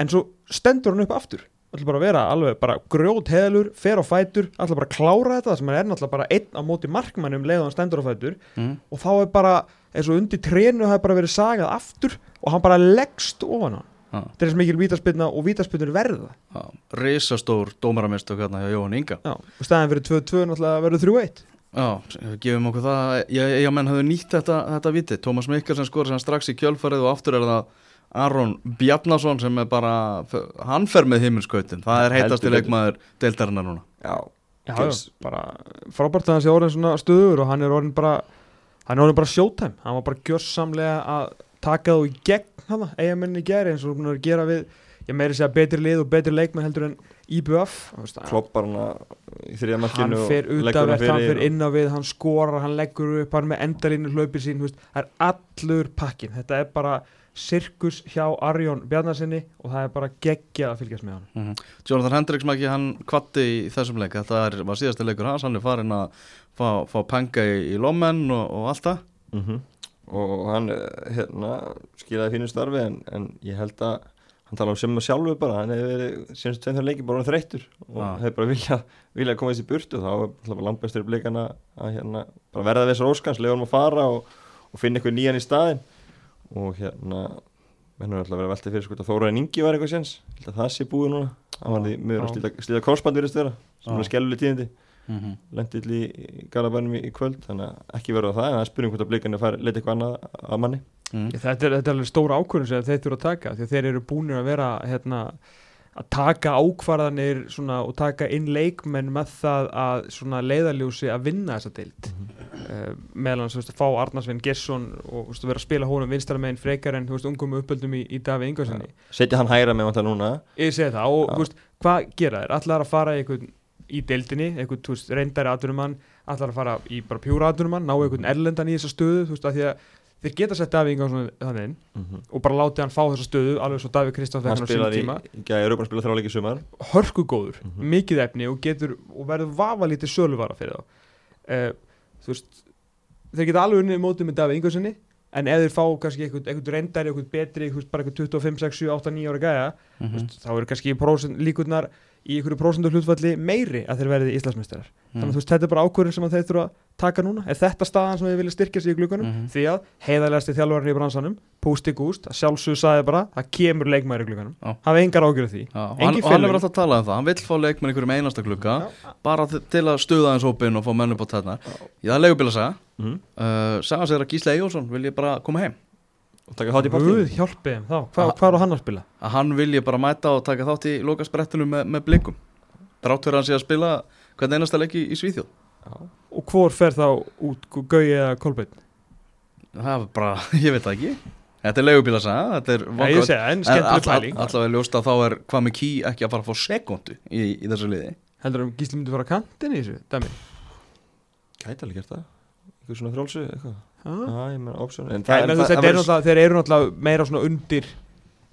en svo stendur hann upp aftur. Ætla bara að vera alveg bara grjót heðalur fer á fætur, ætla bara að klára þetta sem er náttúrulega bara einn á móti markmannum leið og hann stendur á fætur. Mm. og þá er bara eins og undir trénu það er bara verið sagað aftur og hann bara leggst ofan hann. Þetta er þess mikil vítaspilna og vítaspilnur verða. Já, risastór dómaramistök hérna hjá Jóhann Inga. Já, og staðin fyrir 2-2 náttúrulega verður 3-1 Já, gefum okkur það ég, ég menn hafði nýtt þetta, þetta viti. Tómas Mikkelsen skor sem strax í kjölfarið og aftur er það Aron Bjarnason sem er bara, hann fer með himmelskautin. Það er heitast til Heldur leikmaður deildarinnar núna. Já, Já, bara frábært að hann sé orðin svona stöður og hann er orðin bara hann er orðin bara showtime, hann var bara gjörsamlega að taka þú í gegn hann, eigamenni geri eins og hún er að gera við ég meiri segja betri lið og betri leikmenn heldur en IBF kloppar hana í þriða hann markinu fer og leggur hana utavert, hann fer inn á við hann skorar, hann leggur upp, hann með endalínu hlaupir sín, veist, það er allur pakkin þetta er bara sirkus hjá Arjón Bjarnarsinni og það er bara geggja að fylgjast með hann mm Jonathan Hendricks maki hann kvatti í þessum leik. Þetta er, var síðasti leikur hans, hann er farin að fá, fá penga í, í lommen og, og allt það. Mhm. Og hann eh, hérna, skilaði fínu starfi en, en ég held að hann tala um sem að sjálfu bara. Hann hefði verið senast tveim þar leiki bara orðinn þreyttur og Já. hefði bara viljað vilja koma þessi burtu. Þá er langbæstur blikana að hérna, verða þessar óskans. Leiða hann að fara og, og finna eitthvað nýjan í staðin og hérna menn er alltaf verið að velta fyrir sko að Þóraðin Ingi var eitthvað séns. Það sé búið núna. Hann var því miður að slíta, slíta korsband virðist vera sem Já. er skelluleg tíðindi mm -hmm. lendi ill í, Garabænum í, í kvöld þannig að ekki verða það en það er spurning hvort að blikarnir fara leita eitthvað annað að manni. Mm. Ég, þetta, er, þetta er alveg stóra ákvörðun sem þeir þurfa að taka því að þeir eru búinir að vera hérna, að taka ákvarðanir svona, og taka inn leikmenn með það að svona, leiðaljósi að vinna þessa deild. Uh, meðal hans þú veist, að fá Arnarsvein Gesson og þú veist, að vera að spila honum vinstara meginn frekar en þú veist, ungum uppöldum í, í Davíð Ingvarsinni setja hann hægra með vantar núna. Ég segi það og þú veist, hvað gera þeir? Allar að fara í, einhvern, í deildinni þú veist, reyndari atvinnumann allar að fara í bara pjúra atvinnumann ná einhvern erlendan í þessa stöðu þú veist, að því að þeir geta sett Davíð Ingvarsson þannig inn og bara láti hann fá þessa stöðu alveg svo Davíð hann fekk hann spilaði tíma. í, í gæði Rúban spilaði þrjáleiki sumar. Hörkugóður, Mhm. mikið efni og getur og verður vafa lítið söluvara fyrir þá. Uh, þú veist þeir geta alveg unnið mótið með Davíð Ingvarssoni en ef þeir fá kannski einhvern, einhvern reyndari einhvern betri, einhvern, bara einhvern 25, 6, 7, 8, 9 ára gæja Mm þú veist, þá eru kannski líkurnar í einhverju prósentu hlutfalli meiri að þeir verði Íslandsmeistarar. Þannig að þú veist, þetta er bara ákvörðin sem að þeir þurfa að taka núna. Er þetta staðan sem við vilja styrkja sig í glukkanum Mhm. því að heiðarlegasti þjálfarinn í bransanum Pústi Gúst, að sjálfsög sagði bara það kemur leikmæri í glukkanum Já. hafa engar ágjörð því. Já, og hann, hann hefur alltaf talað um það, hann vill fá leikmenn í einhverjum einasta klukka bara til að stuða hans hópin og fá menn upp á tætnar ég það og taka þátt í partí hjálpi þeim þá, Hva, Ah. hvað er á hann að spila? að hann vil ég bara mæta og taka þátt í lokasprettunum með, með blikum. Drátt fyrir hann sé að spila hvern einasta leiki í Svíþjóð. Og hvor fer þá út, Gauði eða Kolbeinn? það er bara, ég veit það ekki. Þetta er leigubíl að segja þetta er Nei, ég segja, en allavega er ljóst að þá er hvað með ký ekki að fara að fá sekundu í, í þessu liði. Heldur um Gísli myndi fara að kantin í þessu dæmi? Gæti alveg gert það. Eitthvað svona þrjálsu eitthvað ah. Meina option. En Það, en en það- það er náttúrulega, þeir eru náttúrulega meira svona undir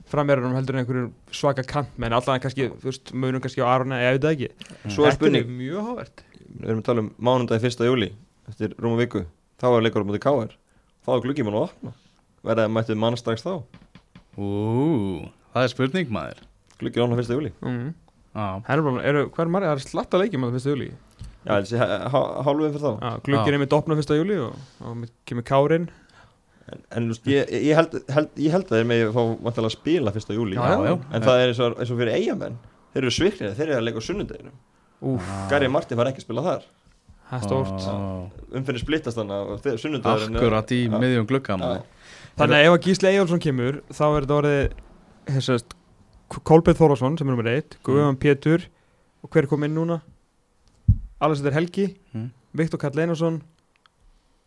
framverðunum heldur en einhverjum svaka kantmenn. Allavega kannski, þú veist, munum kannski á Arona ég veit það ekki, svo er þetta spurning. er mjög hávert við erum að tala um mánundagi fyrsta júli eftir rúma viku. Þá er leikur á móti KR þá er gluggið mann að opna. Verða að mættu mann strax þá. Ú, það er spurning maður. Gluggið opna fyrsta júli mm. Já, er bara, eru, hvað er margir, það er slatta leikjum á fyrsta júli já, þessi hálfum fyrir þá. Ah, gluggir er með opna fyrsta júli og, og með- kemur kárin. En, en ég, ég, held, held, ég held að þeir með fá vantilega að spila fyrsta júli Já, já. en það er eins og, eins og fyrir eigamenn þeir eru sviknir, þeir eru að leika á sunnudeginu Úf, Gary Martin var ekki að spila þar. Það er stórt. Ó, umfyrir splittast þegar sunnudagurinn er- Akkurat í miðjum gluggam Já. Þannig að ef að Gísli Eyjálsson kemur þá er þetta orðið Kolbeinn Þórásson sem er nummer 1 Guðjón Pétur og hver kom inn núna Alessandur Helgi Mm. Viktor Karl Einarsson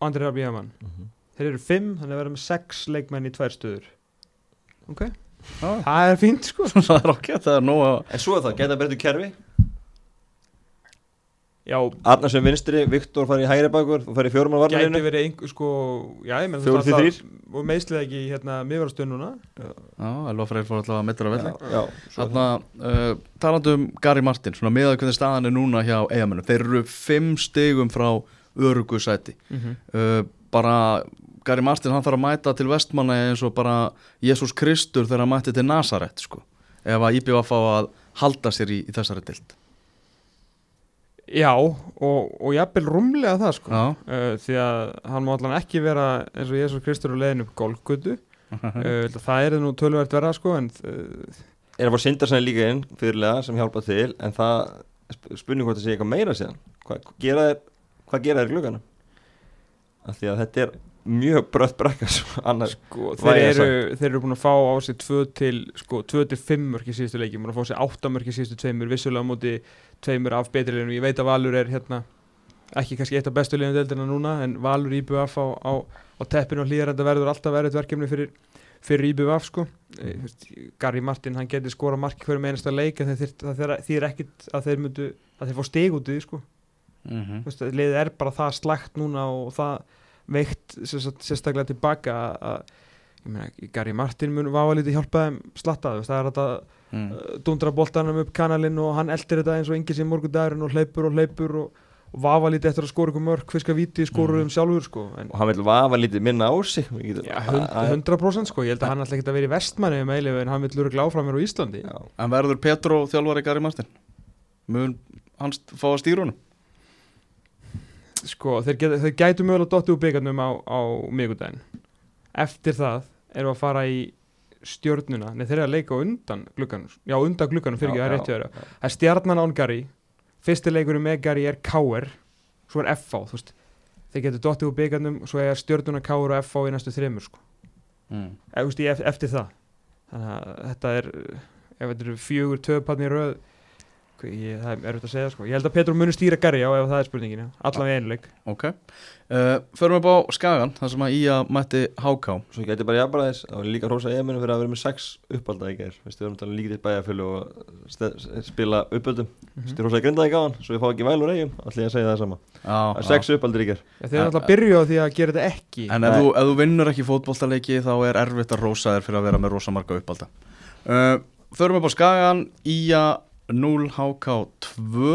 og Andri Rabi Jaman Mhm. Þeir eru 5, þannig að með 6 leikmenn í tvær stöður Ok, Já. það er fínt sko Það er okkur, það er nóg að En svo er það, geta breyttu kerfi Já, Arnarsson vinstri, Viktor farið í hægri bakur og farið í fjórum á gæti verið einhver sko Já, ég menn Fjórir til þrír. Og meðslið ekki í hérna miðvarastöð núna. Já, Elva Freyr fór alltaf að meitra að velli. Er Þarna, uh, talandi um Gary Martin svona með að hvernig staðan er núna hjá eigamennum þeir eru fimm stigum frá örugu sæti. Mm uh, bara Gary Martin hann þarf að mæta til vestmanna eins og bara Jésús Kristur þegar hann mæti til Nazaret sko, ef að IBF á að halda sér í, í þessari dild Já, og, og jafnvel rúmlega það sko. Uh, því að hann má allan ekki vera eins og Jésús Kristur og leiðin upp golfgötu uh, það er nú tölvert verða sko en uh, er að fá Sindarsen líka inn fyrirlega sem hjálpa til en það sp- spurning hvort það sé eitthvað meira síðan. Hvað gera þeir, hvað gera þeir í glugganum? Af því að þetta er mjög brött brekka annars sko, þeir, eru, þeir eru búin að fá á sig 2 til, sko, 2 til 5 mörk í síðustu leiki, búin að fá sig 8 mörk í síðustu tveimur, vissulega á móti tveimur af betri liðinu, ég veit að Valur er hérna ekki kannski eitt af bestu liðinu deildina núna en Valur IBF á, á, á teppinu og hlýðarenda verður alltaf verið verkefni fyrir, fyrir IBF sko. Veist, Gary Martin, hann geti skora marki hverjum einasta leik en það þýr ekkit að þeir myndu, að þeir fá stig út í því sko. Mm veist, liðið er bara það slægt núna og það veikt sérstaklega tilbaka að- að Gary Martin mun vafa lítið hjálpa þeim slatta, þú veist, það er þetta mm. uh, dundra boltanum upp kanalinn og hann eldir þetta eins og enginn sem morgundagurinn og hleypur og hleypur og, og vafa lítið eftir að skora ykkur mörg, fiska viti, skora um sjálfur sko, en og hann vil vafa lítið minna á sig já, hund, að- 100% sko, ég held að hann ekki að vera í vestmanni um eilif en hann vil lura gláframir á Íslandi Já. En verður Petro þjálfari Gary Martin? Mun hans fá að stýra honum? sko, þeir, geta, þeir gætu mögulega dottið úr byggarnum á, á miðgudaginn eftir það erum við að fara í stjörnuna, nei þeir eru að leika undan glugganum, já undan glugganum fyrir ekki, það er rétt hjá þeirra það er stjarnan án Gary. Fyrsti leikurinn með Gary er KR svo er FH, þú veist. Þeir getur dottið úr byggarnum, svo er stjörnuna KR og FH í næstu þremur sko, Mm. í, eftir það. Þannig að þetta er ef þetta eru fjögur töðpanni röð hvað- ég, það er erfitt að segja sko. Ég held að Petru muni stýra Gary á ef það er spurningin já. allan við einu leik Ok. Uh, Förum upp á Skagan, þar sem að Ía mætti HK svo geti bara jafnbara þess og líka hrósa ég fyrir að vera með sex uppalda í Veistu, við erum talað líka til bæjarfjölu og spila uppöldum Mhm. Stu hrósa í grindaði gáðan, svo ég fá ekki væl úr eigum allir að segja það sama, Já, það er sex uppaldir í Já, þeir eru alltaf að byrja á því að gera þetta ekki. En ef þú, ef þú vinnur ekki fótboltaleiki þá er erfitt að rósa þér fyrir að vera með rosa marga uppalda uh, Förum upp á Skagan Ía 0 HK 2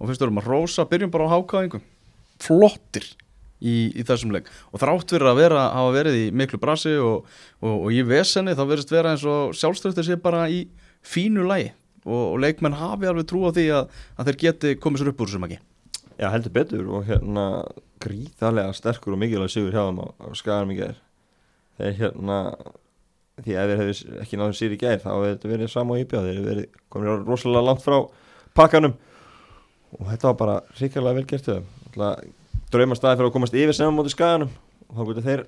og fyrst erum að rósa, byrjum bara á HK flottir í, í þessum leik. Og þrátt fyrir að vera, hafa verið í miklu brasi og, og, og í vesenni þá verðist vera eins og sjálfströftir sé bara í fínu lagi. Og, og leikmenn hafi alveg trú á því að, að þeir geti komið sér upp úr þessum ekki Já, heldur betur og hérna gríðarlega sterkur og mikilvæg sigur hjá þeim á, á gær. Þeir hérna því að þeir hefði ekki náðu sér í gær þá hefði þetta verið sama á íbjáð þeir hefði verið komin rosalega langt frá pakkanum. Og þetta var bara ríkjarlega vel gert drauma staði fyrir að komast yfir sem á móti skaganum. Og þá getur þeir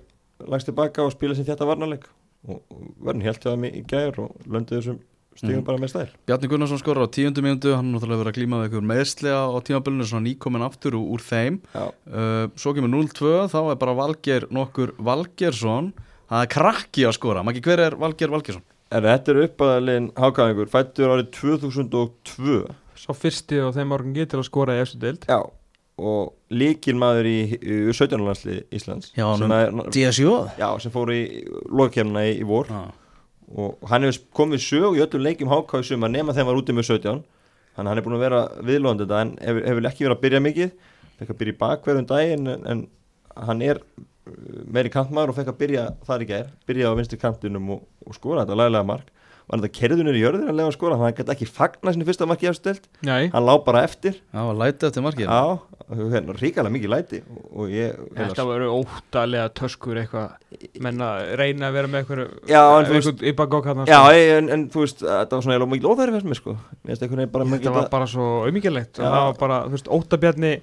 lagst tilbaka og spila sér þetta varnarleik. Og, verðin helt hjá þeim í, gær og löndu þessum stigum Mhm. bara með stæl. Bjarni Gunnarsson skorur á tíundu mínútu. Hann er náttúrulega verið að glíma við einhver meðslega á tímabilinu svona nýkomin aftur úr, þeim. Uh, svo kemur 0-2 þá er bara Valger nokkur Valgersson það er krakki að skora Maggi, hver er Valger Valgersson? en þetta er uppaðalinn hákaðingur fættur árið 2002 Sá fyrsti og þeim orgun getur að skora í eftir deild Já, og líkilmaður í, í 17. landsli Íslands Já, sem, honum- er, DSJ já, sem fór í lokakemna í, í vor ah. og hann hefur komið sög í öllum leikjum háká í sumar nema hann var úti með 17 þannig að hann er búin að vera viðlóðandi þetta en hefur, hefur ekki verið að byrja mikið fekk að byrja í bakverðum daginn en, en hann er meiri kantmaður og fekk að byrja þar í gær byrja á vinstri kantinum og, og skora þetta laglega mark. Var þetta kerðunir í jörðin að lega að skora? Hann gæti ekki fagna sinni fyrsta marki Nei, hann lá bara eftir. Já, lætið eftir markið. Hérna, ríkalega mikið læti og, og ég hérna, þetta voru óttalega töskur eitthvað. Menn að reyna að vera með eitthvað Já, en þú veist- eitthvað í bakgók hann Já, en, en þú veist, þetta var svona eiginlega mikið óþæri fyrst mér sko. Þetta var bara svo var veist, óttabjarni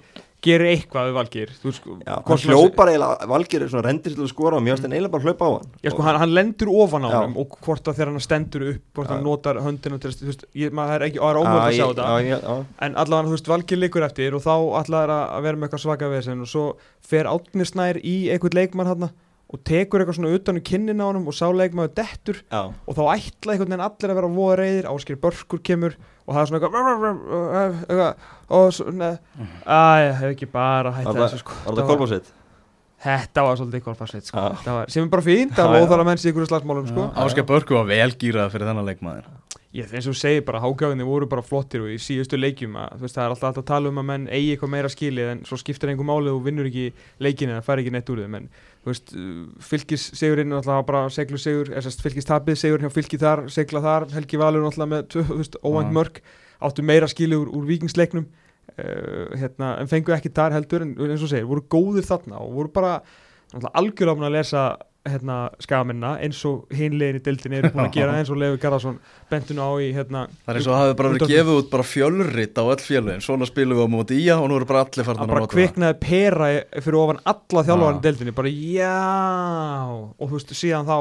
gerir eitthvað við Valgir hvort hann hljópar eiginlega, Valgir er svona rendir til að skora og mér finnst hann eiginlega bara hlaupa á hann. Já, sko, hann, hann lendur ofan á hann og hvort að þegar hann stendur upp hvort Já. hann notar höndina til þú veist, ég, maður er ekki, er ómögulegt að sjá þetta. en allavega, þú veist, Valgir liggur eftir og þá allavega að vera með eitthvað svaka vesen og svo fer Átnir Snær í einhvern leikmann hann og tekur eitthvað svona utan í kinnin á hann og sá leikmaður dettur já. og þá ætla einhvern veginn allir að vera voða reyðir áskir börkur kemur og það er svona eitthvað eitthvað og svona að ég hef ekki bara það- þessu sko Var þetta kolbásitt? þetta var svolítið kolfarsveit sko. Það var, sem er bara fínt, það er já. óþála menns í ykkur slagsmálum sko Áskar Börku var velgýrað fyrir þennan leikmaður ég eins og þú segir bara hágjáðinni voru bara flottir og í síðustu leikjum að þú veist það er alltaf alltaf að tala um að menn eigi eitthvað meira skilið en svo skiptir einhver málið og vinnur ekki leikin eða fær ekki neitt úr þeim en þú veist fylgis segurinn alltaf bara seglu segur fylgis tapið segur hjá fylgi þar segla þar Helgi Valur með óvænt mörg áttu meira skilið úr, úr vikingsleiknum uh, hérna, en fengu ekki þar heldur en eins og segir voru góðir þarna og voru bara algjörlega að lesa hérna skamenna eins og hinlegin í deildin eru búin að gera eins og Lefi Garðarsson bentinu á í hérna Það er eins og það hafi bara verið gefið út bara fjölrit á öll fjölun Svona spilum við á móti í og nú eru bara allir farin að bara nota það. kviknaði pera fyrir ofan alla þjálfarinn Já. í deildinni bara já. Og þú veist síðan þá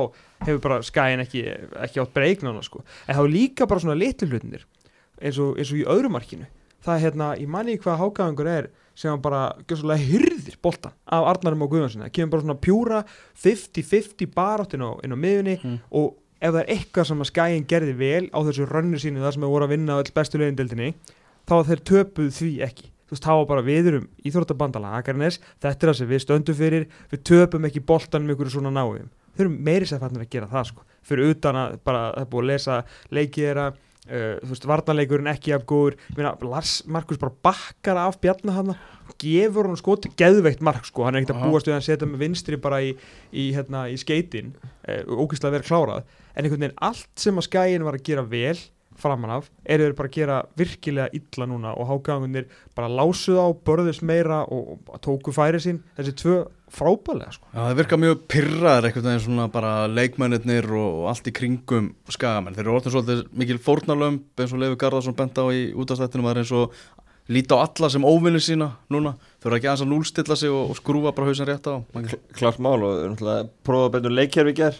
hefur bara skæin ekki, ekki átt breyknána sko. En það var líka bara svona litlu hlutinir eins og, eins og í öðru markinu. Það er hérna, ég manni hvað hákaðingur er sem hann bara gjössalega hyrðir boltan af Arnarum og Guðjónsson það kemur bara svona pjúra 50-50 barátt inn á, á miðunni Mm. og ef það er eitthvað sem að skæin gerði vel á þessu rönnu sínu þar sem við voru að vinna öll bestu leiðindeldinni þá að þeir töpuð því ekki. Þú veist, þá var bara við erum íþróttabandala Akarnes, þetta er það sem við stöndum fyrir við töpum ekki boltanum ykkur svona náum. Þau eru meiri sér fannir að gera það sko. Fyrir utan að bara, það er búið að lesa leikið þeirra, uh, þú veist, varnarleikurinn ekki af góður, meina, Lars Markus bara bakkar af bjarna hana gefur hann skoti, geðveikt mark sko. Hann er ekkert að búast við að setja með vinstri bara í, í, hérna, í skeitin uh, ógæslega verið klárað, en einhvern veginn allt sem að skæin var að gera vel framan af, eru þeir bara að gera virkilega illa núna og hágangunir bara lásuð á, börðust meira og, og tóku færi sín, þessi tvö frábælega sko. Já, það virka mjög pyrraðar einhvern veginn svona bara leikmennir og, og allt í kringum skagamenn. Þeir eru orðin svolítið mikil fórnarlömb eins og Leifur Garðarsson bent á í útastættinum að það er eins og líta á alla sem óvinni sína núna. Þau eru ekki aðeins að núlstilla sig og, og skrúfa bara hausin rétt á. Kl- Klart mál og náttúrulega prófaði betur leikjærfi í ger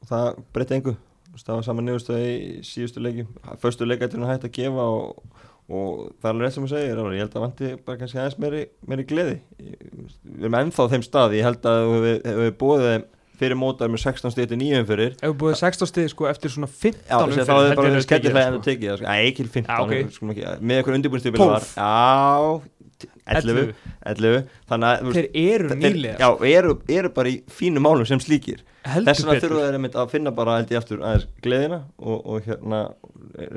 og það breytti engu það var saman niðurstöð í síðustu leikjum Föstu leikættirinn hægt að gefa og, og það er alveg rétt sem þú segir ég held að vanti bara kannski aðeins meiri, meiri gleði Við erum ennþá á þeim stað ég held að við hefur búið þeim fyrir mótaður með 16 stýtti nýjum fyrir Ef við búið 16 stið sko eftir svona 15 Já, umferðir, þá hefur held ég bara að þeir skellir tekið það, það, sko. Ekki til 15 Já, ok. við skulum ekki- með einhver undirbúinstýpil 12. Já, 11 11. 11 Þannig að Þeir eru þeir- nýlega Já, eru, eru bara í fínu málum sem slíkir. Þess vegna þurfa þeir að finna bara held ég aftur aðeins gleðina og, og hérna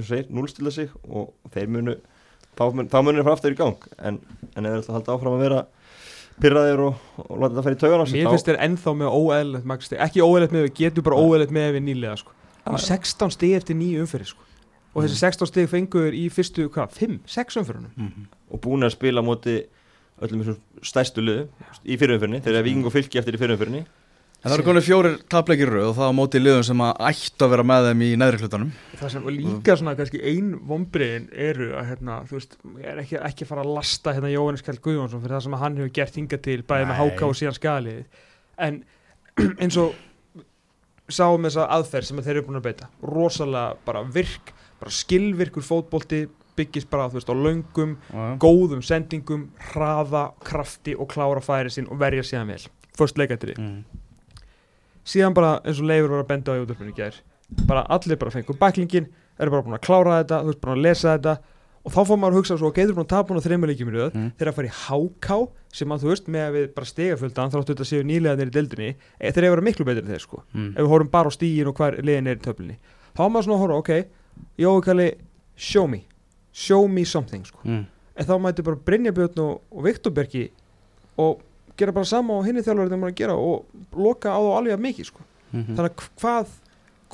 segir, núlstilla sig og þeir munu þá mun- þá munir það aftur í gang. En, en ef þeir ætla að halda áfram að vera pyrraðir og, og láta þetta fara í taugan á sig Mér finnst þeir ennþá með óeðlilegt magsti ekki óeðlilegt með við, getur bara óeðlilegt með við nýlega sko. Og 16 stig eftir nýju umferði sko. og þessi 16 stig fengur í fyrstu, hvað, 5, 6 umferðunum? Mhm. Og búin að spila á móti öllum þessum stærstu liðu í fyrirumfyrinni, þeir eru viking og fylki eftir í fyrirumfyrinni En það eru konið fjórir tapleikir í röð og það á móti liðum sem að ættu að vera með þeim í neðri hlutanum. það sem líka svona kannski ein vombriðin eru að hérna, þú veist, er ekki, ekki að fara að lasta hérna Jóhannes Kjell Guðjónsson fyrir það sem hann hefur gert hinga til bæði með háká og síðan skaliðið en eins og sáum þessa aðferð sem þeir eru búin að beita rosalega bara virk bara skilvirkur fótbolti byggist bara veist á löngum Já. góðum sendingum, hraða, krafti og klára færi sinn og verja síðan vel först leikættri Mm. síðan bara eins og Leifur var að benda á í útverfinu í gær bara allir bara fengur bæklingin eru bara búin að klára þetta, þú veist bara að lesa þetta og þá fór maður að hugsa svo, þeir eru búin að tapa hún á þreymur leikjum í röð, Mm. eru að fara í háká sem að þú veist, með að við bara stegaföldan þráttu þetta séu nýlegaðnir í deildinni e, þeir eru að vera miklu betri en þeir sko Mm. ef við horfum bara á stígin og hver liðin er í töflinni þá maður svona að horfa, ok Jói Kalli, show me show me something sko Mm. en þá mæti bara Brynja Björn og, og Viktor Bergi og gera bara sama og hinni þjálfur þegar maður að gera og loka á þá alveg að mikið sko. Mhm. þannig að hvað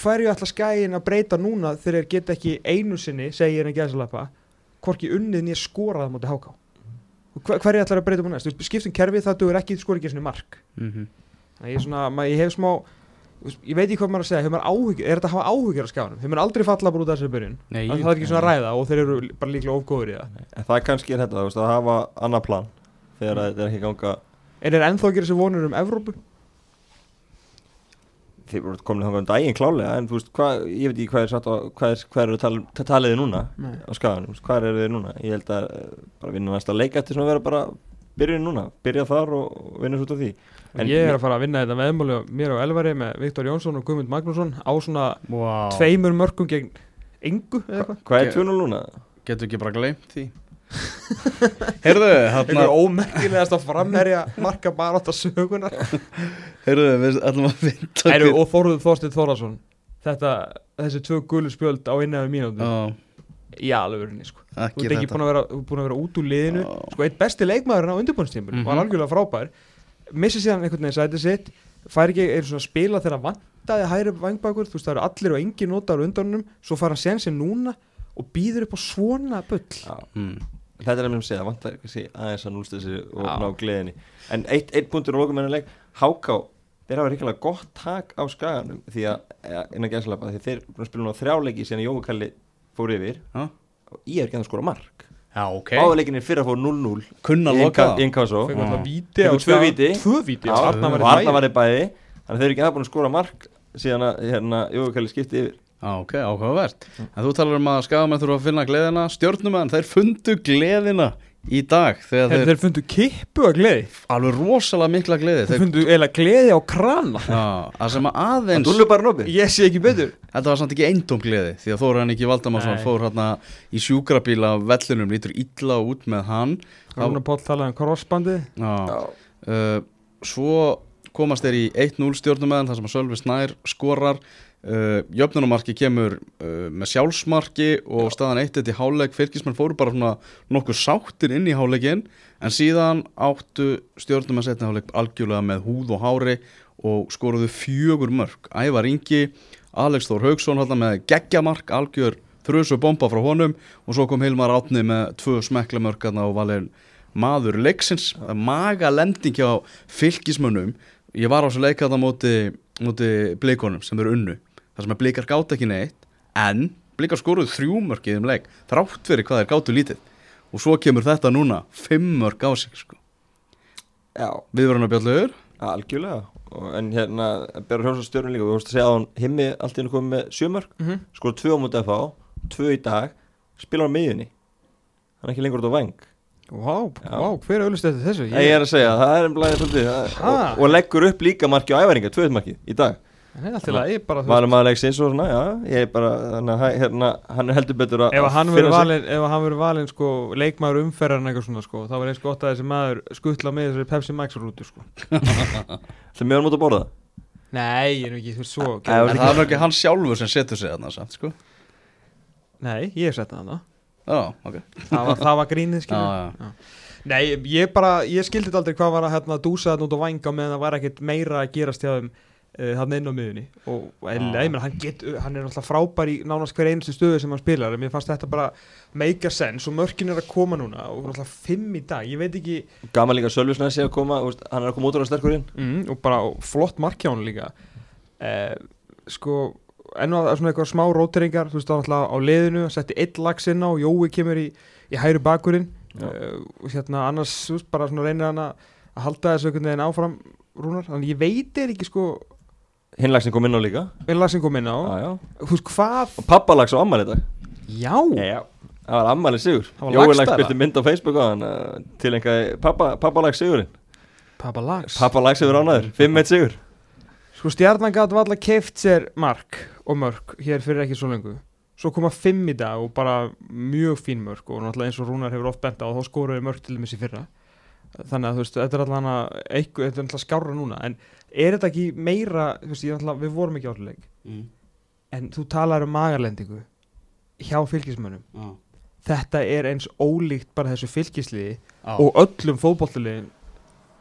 hverju ætla skæin að breyta núna þegar þeir geta ekki einu sinni segir en gæðsalapa hvorki unnið nýja skorað á móti háká hver, hverju ætla að breyta veist, skiptum kerfið það dugur ekki skor ekki sinni mark þannig að ég, svona, maður, ég hef smá ég veit ekki hvað maður að segja, hefur maður áhyggjur er þetta að hafa áhyggjur á skjáðanum, hefur maður aldrei falla bara út af þessu byrjun, Nei, það er ekki svona að ræða og þeir eru bara líklega ofgóður í það. En það kannski er þetta þú veist, að hafa annað plan þegar að þetta er ekki að ganga Er þeir ennþá að gera sér vonur um Evrópu? þeir voru komin þangað um daginn klálega en þú veist, hvað, ég veit ekki hvað er satt á hvað er, hvað er tal, taliði núna Nei. á skaganum, hvað eru þeir núna vinna byrjun núna, byrja þar og, vinna svo út af því. En ég er að fara að vinna þetta meðmáli mér og Elvari með Viktor Jónsson og Guðmund Magnússon á svona wow. tveimur mörgum gegn engu eða Hva, eitthvað. Hvað er Ge- 2-0 núna? Getur ekki bara gleymt því. Heyrðu, hérna Einhver ómerkilegast að framherja marka bara átt að sögunar Heyrðu, við ætlum að vinta Æru, Og Þorður Þorsteinn Þorðarsson Þetta, þessi tvö gulu spjöld á innan við mínútu. Já, í alvörinni sko. Þú ert ekki búin að, vera, búin að vera út úr liðinu Já. sko, Eitt besti leikmaðurinn á undirbúinstímpul Mhm. var algjörlega frábær Missi síðan einhvern veginn sætið sitt Fær ekki einu svona spila þegar vantaði hæri vangbakur Þú veist það eru allir og engin notaður undanum Svo fær hann sen sem núna og býður upp á svona bull Já, mm. þetta er að segja, vantar kannski aðeins að núlsta þessi og Já. ná gleðinni en eitt, eitt punktur og lokumennuleik Háká, þeir hafa ríkilega gott tak á skaganum því að, innan gæðslapa því þeir að spila nú þrjáleiki síðan Jói Kalli fór yfir. Já. og ég er ekki að skora mark. Já, ok. Báðuleikinni fyrir að fór 0-0 Kunna í loka. Inka- Inkasso Já. alltaf víti Fengu á tvö víti. Tvö víti, Já, og í Arna bæði var í bæði. Þannig að þeir eru ekki aðbúin að skora mark síðan að hérna, Jói Kalli skipti yfir. Já, ok, áhugavert. En þú talar um að skagamenn þurfa að finna gleðina. Stjórnumenn, þeir fundu gleðina í dag Þegar Þeir, þeir, fundu kippu að gleði. Alveg rosalega mikla gleði. Þeir þeir, fundu eiginlega gleði á krana. Það sem að aðeins betur. Þetta var samt ekki eindóm gleði Því að Þóra hann ekki Valdamarsson fór hérna í sjúkrabíl af vellinum Lítur illa út með hann. Rúna Páll talaði um crossbandi uh, Svo komast þeir í 1-0 stjórnumeðan þar sem að Sölvi Snær skorar uh, Jöfnunumarki kemur uh, með sjálfsmarki og staðan 1-1 í háleik fylgismenn fóru bara svona nokkuð sáttir inn í háleikin en síðan áttu stjórnumenn setni háleik algjörlega með húð og hári og skoruðu fjögur mörg Ævar Ingi, Alex Þór Haugsson með geggjamark, algjör þrjusu bomba frá honum og svo kom Hilmar Átni með tvö smekla mörg hérna og valin maður leiksins, maga lending hjá fylgismönnum ég var á þessu leikaða móti, móti blikonum sem eru unnu þar sem að blikar gátt ekki neitt en blikar skoruðu þrjú mörg í þeim leik þrátt fyrir hvað þeir gáttu lítið. Og svo kemur þetta núna fimm mörg á sig sko. Já, við verðum að bjallur algjörlega. Og, En hérna, bera hljómsað stjórnum líka. Við vorumst að segja að hann himmi allt í hennu komið með sjömörk mm -hmm. Skora tvö á mútið að fá, tvö í dag Spila á miðjunni. Hann er ekki lengur út á veng Vá, Já. vá, hver auðvist þetta þessu? Ég er að segja, það er emblæðið svolítið og, og leggur upp líka marki á æfaringa, tvöðmarki í dag Valur maður leiksins og svona, já Ég er bara, þannig að hæ- hérna, hann er heldur betur að Ef hann verður sig. valinn, ef hann verður valinn sko, leikmaður umferðar en eitthvað svona sko, þá var eins gott að þessi maður skuttla með þessari Pepsi Max rútu sko. Það með hann út að borða Nei, ég er nú ekki, þú veist svo en það er nú ekki hann sjálfur sem setur sig þarna samt sko. Nei, ég hef sett það hana já, ok Það var, það var grínið, já, skilur já. Nei, ég bara, ég skildi aldrei hvað var að hérna, dúsa þetta út á vanga meðan það var ekkert meira að gerast hjá þeim hann inn á miðunni og, og ég meina, hann, get, hann er alltaf frábær í nánast hver einustu stöðu sem hann spilar en mér fannst þetta bara make a sense og mörkin er að koma núna og alltaf fimm í dag, ég veit ekki Gaman líka Sölvisnæsi að koma, hann er að koma út á sterkur inn. Mm, og bara flott marki á hann líka. Uh, sko enn og svona eitthvað smá róteringar þú veist, það alltaf á liðinu, setti eitt lags inn á og Jói kemur í, í hæru bakurinn. Uh, og hérna annars veist, bara svona reynir hann að að halda þessu einhvern veginn áfram rúnar, þannig ég veit er ekki sko Hinlagsin kom inn á líka. Einn lag sem kom inn á, já. þú veist hvað Og pappalags á ammæli í dag. Já, Já Það var ammæli sigur. Það var Jói lagstæla. lags byrti mynd á Facebook á hann uh, Til einhverja pappa, pappalags sigurinn. Pappa lags. Pappalags sigur ánaður, 5-1 sigur. Sko stjarnan gæti valla keift sér mark og mörk hér fyrir ekki svo lengu svo koma fimm í dag og bara mjög fín mörk og náttúrulega eins og Rúnar hefur oft bent á þá skoruðu mörk til í fyrra þannig að þú veist, þetta er alltaf er skárra núna en er þetta ekki meira, þú veist, alltaf, við vorum ekki áhuleik Mm. en þú talar um magarlendingu hjá fylgismönnum Já. þetta er eins ólíkt bara þessu fylgisliði Já. og öllum fótbollaliðin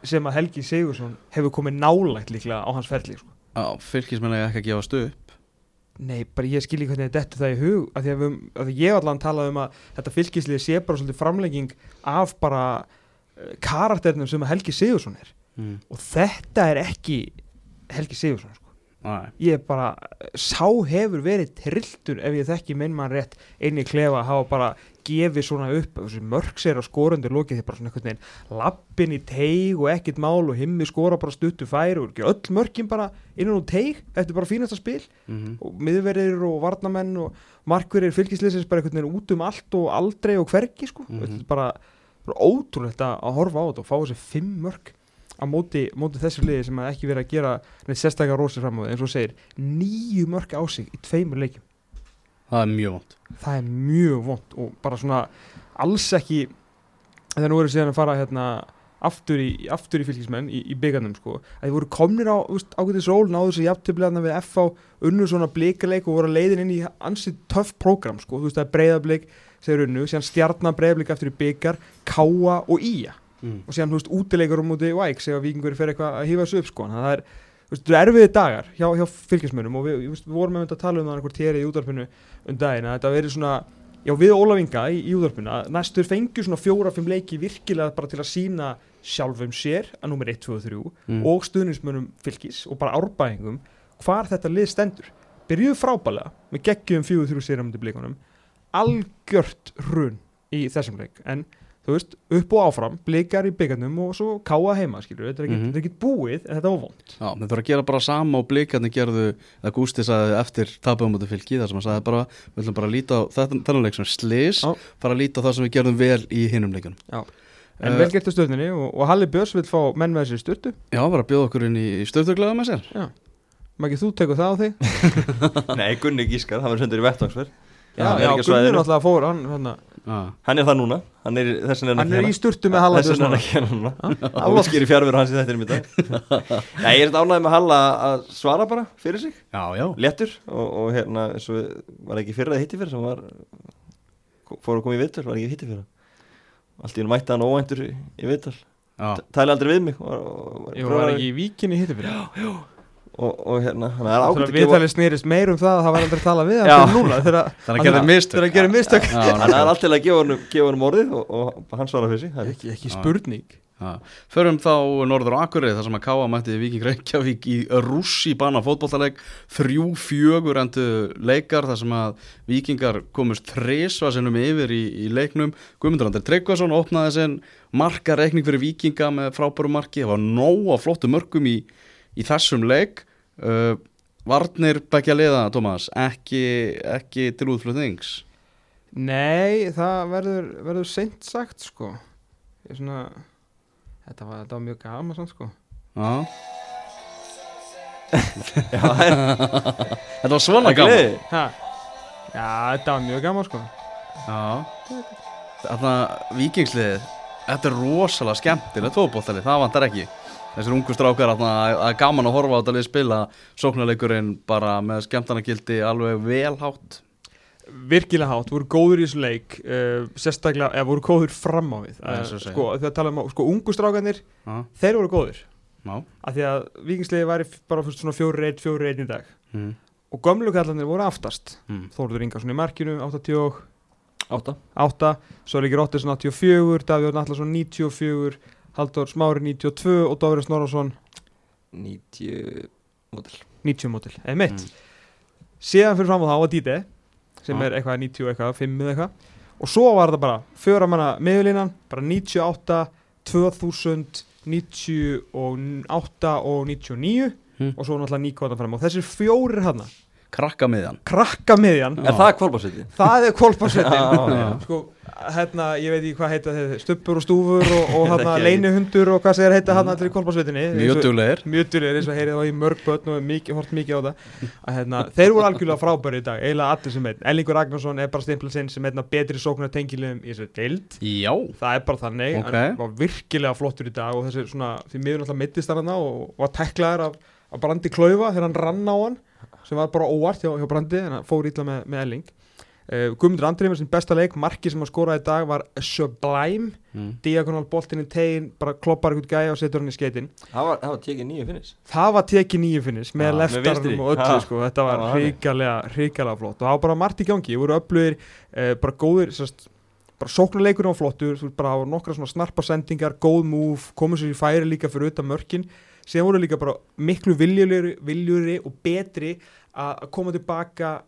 sem að Helgi Sigursson hefur komið nálægt líklega á hans ferli sko. Já, fylgismenn er ekki að gefast upp Nei, bara ég skil ekki hvernig þetta það í hug af því að, við, því ég allan talaði um að þetta fylgislið sé bara svolítið framlegging af bara karakternum sem Helgi Sigursson er mm. og þetta er ekki Helgi Sigursson sko. Ég bara, sá hefur verið trilltur ef ég þekki minn mann rétt inn í klefa að hafa bara gefið svona upp, mörg sér á skorandur lokið því bara svona einhvern veginn lappin í teig og ekkert mál og himmi skora bara stuttu færi og ekki öll mörkin bara innan úr teig eftir bara fínasta spil Mhm. og miðverðir og varnamenn og markverðir fylgisleisins bara einhvern veginn út um allt og aldrei og hvergi sko Mhm. þetta er bara ótrúlegt að horfa á þetta og fá þessi fimm mörg á móti, móti þessu liði sem að ekki verið að gera neitt sérstaklega rósir fram á því. Eins og segir nýju mörg á sig í tveimur leikjum. Það er mjög vond það er mjög vond og bara svona alls ekki þegar nú eru síðan að fara hérna aftur í, aftur í fylgismenn í, í byggarnum sko, að þið voru komnir á ágætis ról, náðu þessu jafntöflegaðna við FH unnu svona blikaleg og voru að leiðin inn í ansið töff prógram sko, þú veist það er breyðablik segir unnu, síðan stjarnar breyðablik aftur í byggar, káa og ía mm. og síðan þú veist útilegur um úti væk segja að vikingur fer eitthvað að hífa þessu upp sko, það er þú er erfiði dagar hjá, hjá fylgismönnum og við, við, vorum með að tala um það einhver téri í útvarpinu um daginn að þetta verið svona já við Ólafinga í, í útvarpinu að næstur fengjur svona fjóra-fimm leiki virkilega bara til að sína sjálfum sér að nummer 1, 2 og 3 Mm. og stuðnismönnum fylgis og bara árbæðingum hvar þetta lið stendur byrjuðu frábælega með geggjum 4-3 sérum til blíkunum algjört hrun í þessum leik en þú veist, upp og áfram, blikar í byggarnum og svo káa heima, skilur, þetta er ekki, þetta er ekki búið en þetta var vond Já, þeir þurfa að gera bara sama og blikarnir gerðu það Gústi sagði eftir tapum út af fylki þar sem hann sagði bara, við ætlum bara að líta á þetta, þennan leik sem slis, Já. bara að líta á það sem við gerðum vel í hinum leikunum Já. en Eh, vel gert á stöðninni og, og Halli Björns vil fá menn með þessi styrtu Já, bara að bjóða okkur inn í stöðtuglega með sér. Maggi, þú tekur það á þig. Nei, Gunni Gískar, í Já, er já svæðinu. náttúrulega fór hann, hann, Já, Hann er það núna, hann er vegna hann er í sturtu með Halla Þess Björns vegna núna. er ekki hann núna. Alla skýri fjárveru hans í þetta í dag. Nei, ég er þetta ánægði með Halla að svara bara fyrir sig. Já, já. Léttur og, og hérna eins og var ekki fyrir að hitti fyrir sem var fór að koma í vittur, var ekki hitti fyrir Allt í hún mætti hann óvæntur í, í já. Tæli aldrei við mig og, og, Jú, var ekki í víkinni hitti fyrir og, og hérna, hann er ágætt Þegar að gefa viðtalið snýrist meir um það að það var aldrei að tala við hann núna þegar Þannig að Hann- gera mistök. þegar hann gerir mistök. Já, Hann er nákvæmlega. alltaf að gefa honum, gefa honum orðið og, og hann svara fyrir sig það er ekki, ekki spurning. Já. Förum þá norður á Akureyri þar sem að Káa mætti Víking Reykjavík í rússi bana fótbollaleik þrjú fjögur endu leikar þar sem að Víkingar komust þrisva sinnum yfir í, í leiknum. Guðmundur Andri Tryggvason opnaði sinn marka reikning fyrir Víkinga með frábæru marki. Það var nóg af flottu mörgum í, í þessum leik uh, Varnir begja liða, Tómas ekki, ekki til útflutnings? Nei, það verður, verður seint sagt sko. Ég er svona Þetta var, þetta var mjög gaman samt sko. Já, Já, það þetta var svona ha. Já, þetta var mjög gaman sko. Já. Þarna vikingsliðið Þetta er rosalega skemmtilegt fótbolltalið Það vantar ekki Þessir ungu strákar þarna, að að gaman að horfa á þetta lið spila. Sóknarleikurinn bara með skemmtanagildi alveg velhátt Virkilega hátt, voru góður í þessu leik uh, Sérstaklega, eða voru góður fram á við. Já, eins og uh. Sko, þegar tala um, sko, ungu strákanir Já, Þeir voru góður já. Af því að vikingsliði væri bara fyrst svona fjóri reynd, fjóri reynd í dag. Mm. Og gömlu kallanir voru aftast. Mm. Þórður Ingarsson í markinu, 88 Átta. Svo er ekki Rottisson 84, Davíð Nallarsson 94 Halldór Smári 92 og Dóri Snorarsson 90 mótil 90 mótil, eða mitt Mm. síðan fyrir fram á það var Díti sem Já. er eitthvað 90 eitthvað, 5 eða eitthvað og svo var þetta bara fjóra manna miðurlínan, bara 98 2000, 98 og 99 Mm. og svo náttúrulega nýkvátan fram og þessir fjórir hana, Krakka miðjan krakka miðjan Er það kvolbársviti? það er já. sko, hérna, ég veit ekki hvað heita þeir stuppur og stúfur og, og hérna leinihundur og hvað segir heita hann allir í kolparsveitinni Mjög duglegir. Mjög duglegir eins og heyrið þá í mörg börn og mikið, hort mikið á það. Að, hérna, þeir voru algjörlega frábæri í dag eiginlega allir sem einn, Ellingur Ragnarsson er bara stimpla sinn sem einna betri sóknar tengilegum í þessu deild. Já. Það er bara þannig, Ok. hann var virkilega flottur í dag og þessi svona, því miður sem var bara óvart hjá, hjá Brandi en hann fór ítla með, með Elling. Uh, Guðmundur Andrið með sin besta leik, marki sem hann skoraði í dag var Sublime. Mm. diagonal boltinn í tegin, bara kloppar eitthvað gæja og setur hann í skeitin Það var, það var tekið nýju finnis það var tekið nýju finnis með vinstri. leftarnum og öllu sko, þetta var Það hrikalega, hrikalega flott. Og það var bara margt í gangi, voru öflugir uh, bara góðir, sérst bara sóknuleikurinn var flottur, þú veist, bara á nokkra svona snarpa sendingar, góð múf, komið sér í færi líka fyrir utan mörkin síðan voru líka bara miklu viljuri og betri að koma tilbaka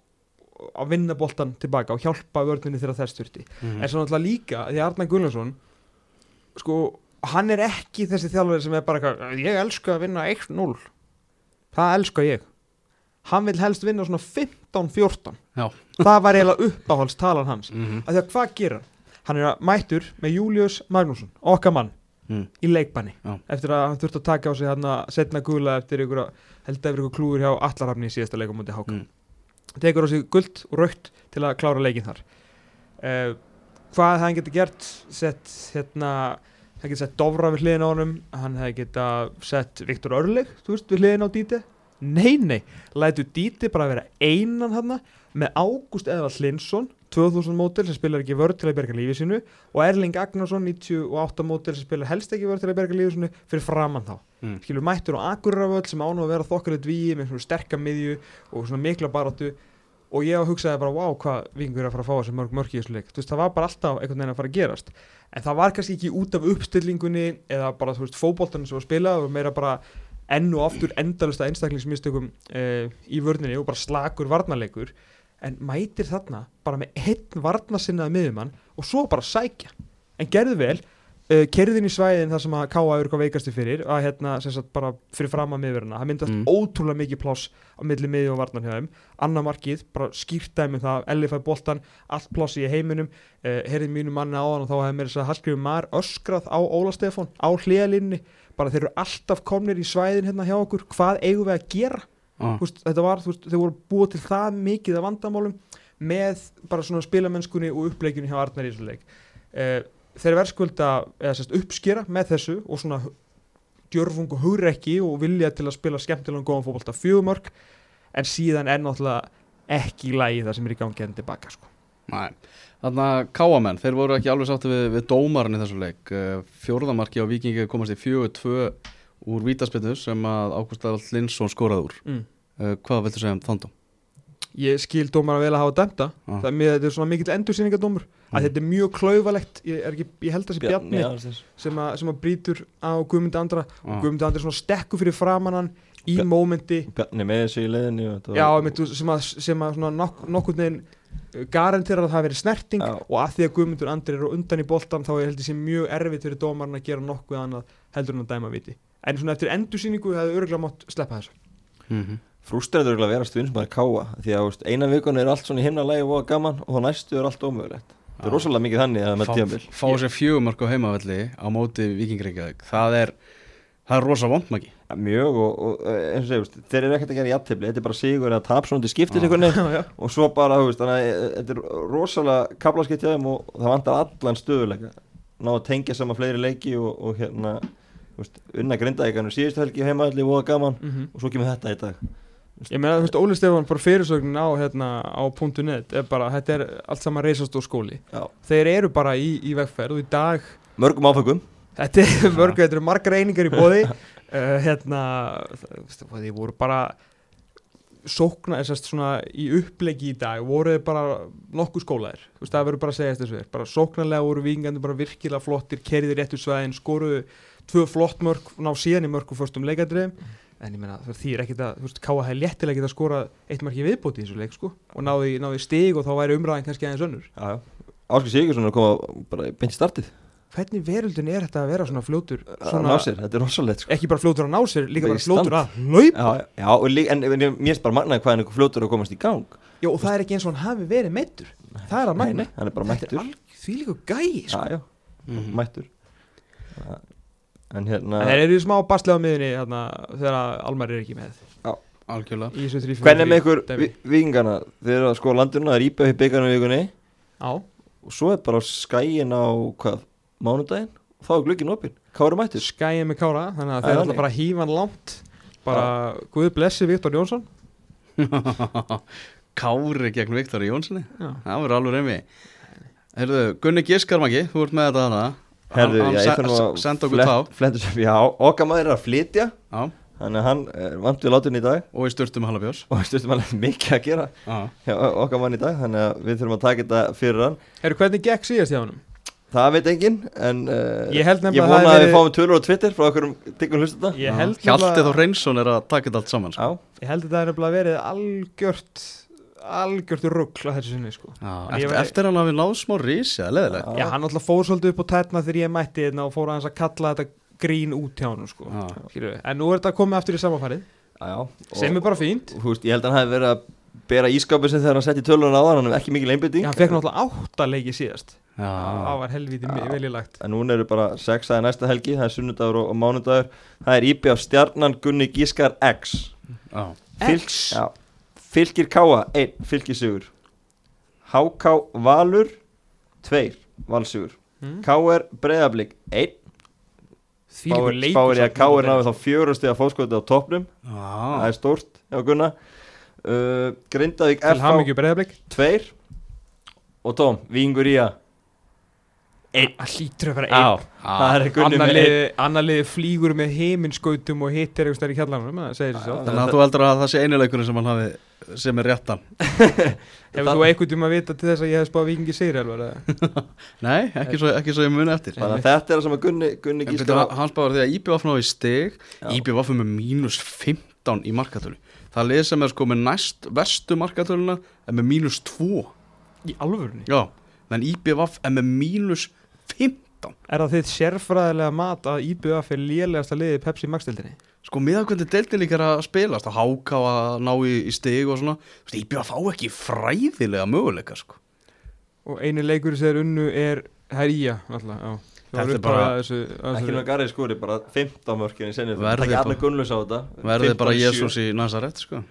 að vinna boltan tilbaka og hjálpa vörninni þegar þess þurfti Mhm. en svo náttúrulega líka því að Arnar Gullarsson sko, hann er ekki þessi þjálfari sem er bara ég elska að vinna 1-0 það elska ég hann vil helst vinna svona 15-14 Já. það var eiginlega uppáhaldstalan hans Mhm. að því að hvað gerir hann? er að mættur með Július Magnússon okkar mann Mm. í leikbanni. Já. eftir að hann þurfti að taka á sig hann að setna gula eftir ykkur held yfir ykkur klúður hjá allarhafni í síðasta leikum mútið háka. Mm. tekur á sig guld og raukt til að klára leikin þar. Uh, hvað hann getur gert? Sett hérna hann getur sett Dovra við hliðin á honum. Hann hefði geta sett Viktor Örleg veist við hliðin á Díti nei nei, lætu Díti bara vera einan hann með Ágúst Eðvald Linsson 2000 mótil sem spilar ekki vörð til að berga lífi sínu og Erling Agnarsson 98 mótil sem spilar helst ekki vörð til að berga lífi sínu fyrir framann þá. Mm. skilur mættur á Akurravöld sem ánum að vera þokkarið dvíi með svona sterka miðju og svona mikla baráttu. Og ég hugsaði bara, wow, hvað vingur er að fara að fá þessi mörg mörg í þessu leik, þú veist, það var bara alltaf einhvern veginn að fara að gerast, en það var kannski ekki út af uppstillingunni eða bara, þú veist, fótboltanum sem var spilað og meira bara enn og aftur endalusta einstaklingsmistökum uh, í vörninni og bara slakur varnarleikur, en mætir þarna bara með einn varnasinnaði miðjumann og svo bara sækja, en gerðu vel uh, kerðin í svæðin þar sem að K.A. er eitthvað veikasti fyrir að hérna sem sagt bara fyrir fram að miðverðina. Það myndast Mm. ótrúlega mikið pláss á milli miðjum og varnar hjá þeim. Annar markið, bara skýrt dæmi um það Elli fæ boltan, allt pláss í heiminum. Uh, heyrið mínu manni á hann og þá hefði mér þess að Hallgrífur Mar öskrað á Óla Stefán á hliðalinni, bara þeir eru alltaf komnir í svæðin hérna hjá okkur, hvað eigum við að gera Ah. Veist, þetta var, þú veist, þeir voru búið til það mikið af vandamálum með bara svona spilamennskunni og uppleikjunni hjá Arnar í þessu leik uh, þeir verðskulda eða sérst uppskera með þessu og svona djörfung og hugrekki og vilja til að spila skemmtilega og góðan fótbolta fjögumörk en síðan er náttúrulega ekki í lagi það sem er í gangi enn tilbaka sko. Nei, þannig að káamenn, þeir voru ekki alveg sátti við, við dómarinn í þessu leik uh, Fjórðamarki á Vikingi komast í fjögur tvö úr vítaspinnu sem að Ágúst Adolf Linsson skoraði úr mm. uh, Hvað viltu segja um þann dóm? ég skil dómar að vel að hafa dæmta Ah. það er, með, þetta er svona mikill endursýningadómur Mm. að þetta er mjög klauvalegt ég, er ekki, ég held að þessi Bjarni þess. sem, að, sem að brýtur á Guðmundi Andra Ah. Guðmundi Andra er svona stekku fyrir framannan í Bjar- mómenti Bjarni með þessu í leiðinni og þetta Já, var- sem að, sem að svona nok nokkurn veginn uh, garanterar að það hafi verið snerting Já. og að því að Guðmundur Andri eru undan í boltan þá er heldur sér mjög erfitt fyrir dómarinn að gera nokkuð annað heldur en að dæma viti en svona eftir endursýningu hefði örgulega mátt sleppa þessu. Mm -hmm. Frústræður að vera stuðnismæður káa því að veist, eina vikun er allt svona í himnalægi og gaman og þá næstu er allt ómögulegt. Það er rosalega mikið þannig að með Fá, tíambil fá sér fjögumörk á heimavelli á móti Vikingreikjavík það er, það er rosa vondmaki ja, mjög og, og eh, eins og veist, þeir eru ekkert að gera jafntefli þetta er bara sigur eða tap svona til skiptis já. og svo bara, þú veist, þannig að eh, þetta er rosalega kaplaskipt hjá þeim og það vantar allan stöðuleika ná að tengja saman fleiri leiki og, og hérna veist, unna grindaðíkanu síðustu helgi heimaðalli og gaman. Mhm. og svo kemur þetta í dag. Ég meina, þú veist, Óli Stefán bara fyrirsögnin á, hérna, á .net er bara, þetta er allt saman reisastór skóli. Já. þeir eru bara í, í vegferð og í dag mörgum áfengum Þetta er mörg, þetta eru margar einingar í bóði uh, hérna það, voru bara sókna, þess að svona í uppleggi í dag. Voru bara nokkuð skólaðir, þú veist það verður bara að segja þessu. Bara sóknarlega voru vingandi bara virkilega flottir kerðir réttu svæðin, skoruðu tvö flott mörg, ná síðan í mörgum fyrstum leikadriðum, en ég meina það þýr ekkit að, þú veist, Káa hefði léttilega getað skora eitt marki viðbóti í þessu leik, sko. Og náði, náði stig og þá væri umræðin kannski aðeins önnur. Áskil Sigursson er að koma bara beint í startið. Hvernig veröldin er þetta að vera svona fljótur að svona, ná sér, þetta er rosalegt sko. ekki bara fljótur að ná sér, líka Bara fljótur að laup já, já, líka, en, en mér finnst bara magnaði hvað hann er fljótur að komast í gang. Já, og það er ekki eins og hann hafi verið meittur Það er að magna. nei, hann er bara Þetta er mættur. alg, því líka gæi sko. já, já, Mhm. mættur. Ja, en hérna En þeir eru í smá baslega á miðunni hérna, þegar Almar er ekki með. Algjörlega. Í þessu 3 hvernig er með ykkur vi- vikingana þeir eru að sko landinu, það er íbjöð í byggarnu vikunni. Já, og svo er bara skæin á hvað, mánudaginn? Og þá er glukkin opinn, hvað eru mættur? skæið með Kára Þannig að Já, þeir þannig. ætla bara að hífa hann langt. Bara, Guð blessi Viktor Jónsson. Kári gegn Viktor Jónssoni Já, það verður alveg reymi Herðu, Gunni Giskarmaki, þú ert með þetta hana Herðu, hann, já, ég hann se- að senda okkur flett- flettu sem- já, okkar maður er að flytja. Já, þannig að hann er vant við látin í dag. Og í styrtum Hallabjörns og stundum alveg mikið að gera Já, mann í dag. Þannig að við þurfum að taka þetta fyrir hann. Eru hvernig gekk síðast hjá honum? það veit enginn En uh, Ég held ég vona að hafi við fáum tölur á Twitter Frá okkur um diggum hlustu þetta Ég held Hjalti nefnilega- þá Reynsson er að taka þetta allt saman sko. Já, Ég held að það er nefnilega verið algjört algjört rugg að þessu sinni sko. Já, eftir, var- eftir hann hafi náð smá rísi, Já, hann alltaf fór svolítið upp á tætna þegar ég mætti hérna og fór aðeins að kalla þetta grín út hjá hann sko. En nú er þetta komið aftur í Og- sem er bara fínt. Þú veist, ég held að hann hefði verið að bera ískapið sem þegar hann setti tölurinn á það hann hefði ekki mikil einbytting hann fekk náttúrulega átta leiki síðast. Það var helviti Já. veljulagt en núna eru bara sex aðeins næsta helgi það er sunnudagur og, og mánudagur. Það er af stjarnan Gunni Gískar X. Já, Fylk, já, Fylkir Káa 1, Fylkir Sigur HK Valur 2, Valsigur. Mm. KR Breiðablík 1 Spáir ég að KR náði þá fjörust eða fóskotið á toppnum. Það já. er stórt hjá Gunna. Uh, Grindavík FH 2 og Tóm, Vingur Ía það hlýtur að vera Já, einn. Það er Gunni annar með liði, annar liði flýgur með heiminskautum og hittir í það segir sér sjálf Þannig að þú heldur að það sé einileikurinn sem hann hafi sem er réttan. Hefur þú einhvern tíma að vita til þess að ég hef spáð vikingi eða? Nei, ekki svo, ekki svo ég muni eftir. Þannig að þetta er það sem að Gunni, Gunni byrju, hans báður því að IBVF náði. IBVF er með mínus 15 í markatölu. Það lið sem er sko með næst verstu markatöluna er með mínus 2 í alvörunni? Já, en IBVF er með mínus 15 er það þitt sérfræðilega mat að IBF er lélegasta liði í Pepsi Max-dildinni Sko með að hvernig deildin líka er að spilast að háka að ná í, í stig og svona Þú veist, IBVF á ekki fræðilega möguleika sko. Og eini leikur sem er unnu er Herja alltaf, já. Það Þetta var er bara- að þessu, að Ekki þessu með Garri skúri, bara 15 mörkin í senni Verði Það ekki bara- Verði 15 bara. Jésús í Nazaret sko.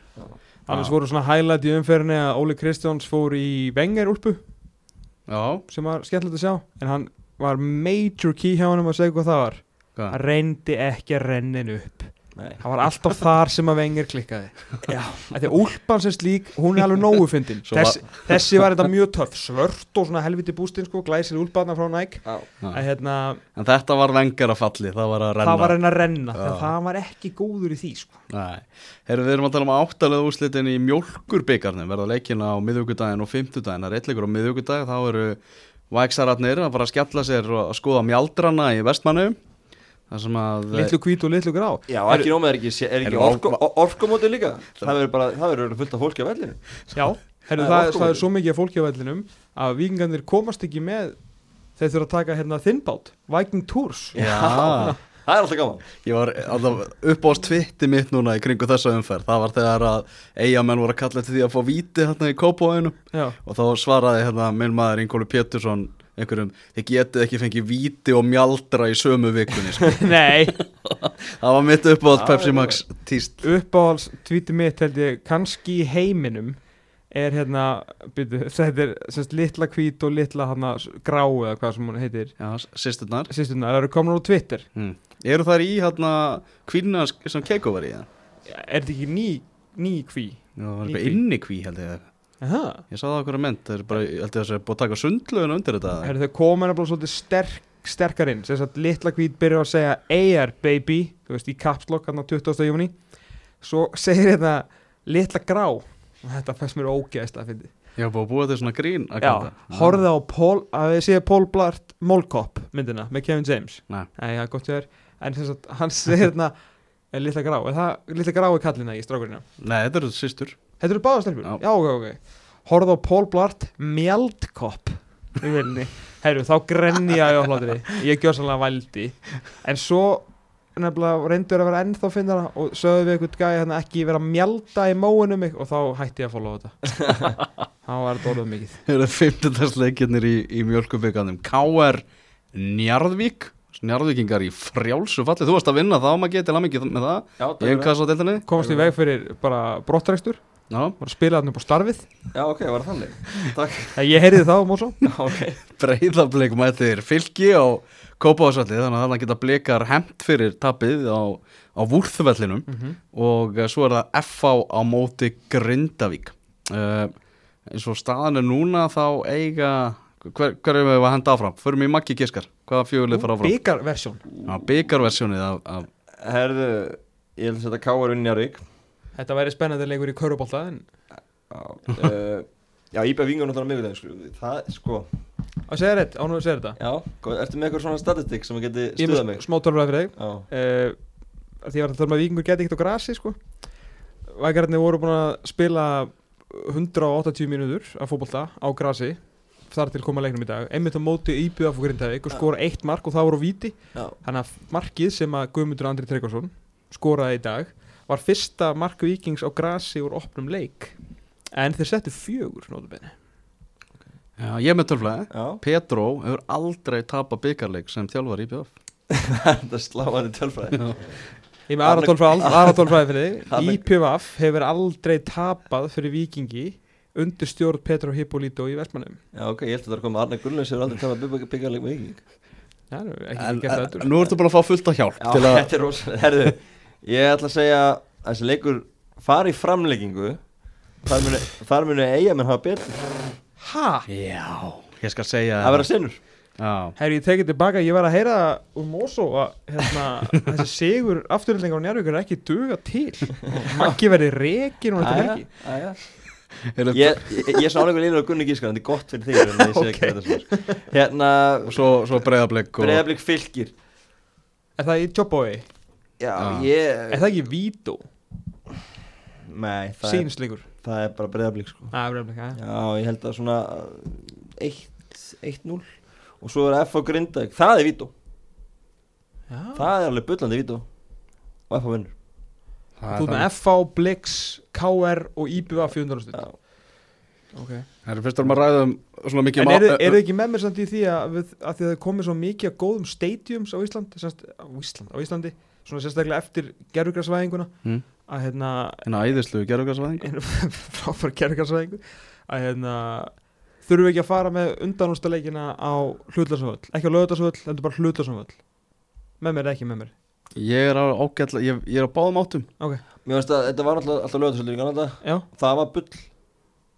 Annars voru svona highlight í umferðinni að Óli Kristjáns fór í Wenger úlpu. Já, sem var skemmtilegt að sjá. En hann var major key hjá hann að segja hvað það var. Hvað? hann reyndi ekki að rennin upp Nei. hann var alltaf þar sem að Wenger klikkaði. Já, því að úlpan sem slík hún er alveg nógu fyndin. Svo þessi, þessi var þetta mjög töff svört og svona helviti bústinn sko glæsir úlpanna frá Nike. Já. Já. að hérna, En þetta var vengar að falli, það var að renna. Það var að renna þegar það var ekki góður í því sko. Nei, Heru, við erum að tala um áttalega úrslitin í mjólkurbyggarnir verða leikina á miðugudaginn og fimmtudaginn. Það er eitt leikur á miðugudag, þá eru væksararnir að fara að skella sér og að skoða mjaldrana í vestmannu þar sem að litlu hvít og litlu grá. Já, ekki nómið er ekki, er ekki Heyrðu, orko, orkomóti líka? Það verður bara, það verður fullt af fólki á vellinu já, herru, Það er það, er svo mikið af fólki á vellinum að vikingarnir komast ekki með þeir þurfa að taka hérna þinnbát Viking Tours. Já, Það er alltaf gaman. Ég var alltaf upp á tvitti mitt núna í kringu þessa umferð. Það var þegar að eigamenn voru að kalla eftir því að fá víti hérna í kópáinu já, og þá svaraði hérna minn maður Ingólu Pétursson einhverjum, þið getið ekki fengið víti og mjaldra í sömu vikunni sko. nei það var mitt upp á Já, Pepsi Max tíst uppáhalds tvíti mitt held ég kannski í heiminum er hérna byrju, þetta er semst litla hvít og litla hana grá eða hvað sem hún heitir Já, sýsturnar sýstuna, það eru komin á Twitter hmm. Eru þær í hérna kvinna sem Keiko var í það? er þetta ekki ný, ný hví Já, það var eitthvað kví. inni kví held ég Aha. Ég sá það okkur að mynd, það er bara, ég held ég að það er búið að taka sundlögun undir þetta? Heru, þau komin að svolítið sterk, sterkar inn. Sem sagt litla hvít byrjar að segja AR baby, þú veist í kapslokk hann á 20. júni svo segir þetta litla grá. Og þetta fæst mér ógeðist að fyndi var búið að búa til svona grín Já, horfið á Paul, að við séum Paul Blart Mólkopp myndina með Kevin James. Nei. Það er gott ég er En sagt, hann segir hérna er litla grá, er það litla grá er kallina í strákurina Nei, þetta eru sýstur Þetta eru báðastelpur? Já. Já, ok, ok. Horfið á Paul Blart Mjaldkopp í vilni Herru, þá grenni ég á hlátri. Ég gjör sannlega vældi. En svo nefnilega reyndur að vera ennþá finnara og sögðu við eitthvað gæði hérna ekki vera að mjálda í móinu mig og þá hætti ég að followa þetta. Þá var þetta orðið mikið. Það eru fimmtundarsleikjarnir í, í mjölkubyggarnum K.R. Njarðvík. Njarðvíkingar í frjálsu falli. Þú varst að vinna þá, maður getið mikið með það Já, Ég hef kassa á deildinni komast í veg fyrir bara brottrækstur Já, var að spila þarna upp á starfið. Já, ok, var það þannig? Takk. Ég heyrði það á Mósó Já, ok. Breyðablik mættir fylki á Kópavásvalli Þannig að það geta blikar hemmt fyrir tapið á, á vúrþvellinum. Og eh, svo er það FH á móti Grindavík. Uh, eins og staðan er núna þá eiga hver, hver er við að henda áfram? Förum í Maggi Giskar, hvaða fjögulið fara áfram? Byggarversjón Já, byggarversjónið af, af Herðu, ég vil setja Káar unni Njarvík þetta væri spennandi leikur í körubólta en uh, já Íbæ Vingur náttúrulega miðvikudaginn sko. Það, sko. Að segja rétt, ánum að segja þetta. Já, góð, ertu með eitthvað svona statistik sem að geti Ég er stuðað með mig? smá tölfræði fyrir þig. Uh, Því ég var að tala um að vikingur geti ekkert á grasi sko. Vækarnir voru búin að spila 180 mínútur af fótbolta á grasi þar til koma leiknum í dag. Einmitt á móti fór Grindavík og skora eitt mark og það voru á víti. Já, þannig að markið sem að Guðmundur Andri Tryggvason skoraði í dag var fyrsta mark vikings á grasi úr opnum leik. En þeir settu fjögur nótabenni Já, ég með tölflæði já. Petró hefur aldrei tapað byggarleik sem þjálfar í BF Þetta er sláðandi tölfræði. Ég með aðra tólfræði fyrir þig. IPVF hefur aldrei tapað fyrir vikingi undir stjórn Petro Hippolito í Vestmannum Já, ok, ég held að það er komið Arne Gullins hefur aldrei tafað byggjarleik með viking Já, nú, ekki það en, aftur. Nú ertu bara að fá fullt af hjálp Já, til að, þetta er rosalega Herðu, ég ætla að segja að þessi leikur fari í framleggingu Þar muni, þar muni eiga menn hafa betur Ha? Já, ég skal segja Það verða sinnur Já, Herri, ég tekið tilbaka, ég var að heyra úr Mosó að hérna, þessi sigur afturhildingar á Njárvíkur er ekki duga til Maggi verði rekin og þetta jæja. Heyrðu, Ég, ég, ég er svona álega línur á Gunni Gískar Þetta er gott fyrir þig en ég sé ekki þetta svona. Hérna, svo, svo breyðablik og breyðablík fylgir Er það í Jobbói? Já, Já. ég Er það ekki Vító? Nei, það er, Sýnsleikur það er bara breyðablík sko. Það er breyflik, já. Já, ég held að svona uh, 1-0 Og svo er F á Grindavík. Það er Vító. Já, Það er alveg bullandi Vító. Og F á vinnur. Það þú er ert með þannig. FH, Blix, KR og IBVA 400 stund Já, okay. Það er fyrst að maður ræða um svona mikið En eru er ekki með mér samt í því að, við, að því að það komið svo mikið af góðum stadiums á Ísland, semst, á, Ísland á Íslandi svona sérstaklega eftir gerfugrasvæðinguna Mm. að hérna En að æðislu gerðugarsvæðing fráfæra gerfugrasvæðingu að hérna þurfum við ekki að fara með undanústaleikina á hlutlarsvöld, ekki á lögutarsvöld en bara hlutlarsvöld með mér eða ekki með mér? Ég er á ágætla, ég, ég er á báðum áttum. Ok, Mér finnst að þetta var alltaf, alltaf já, Það var bull.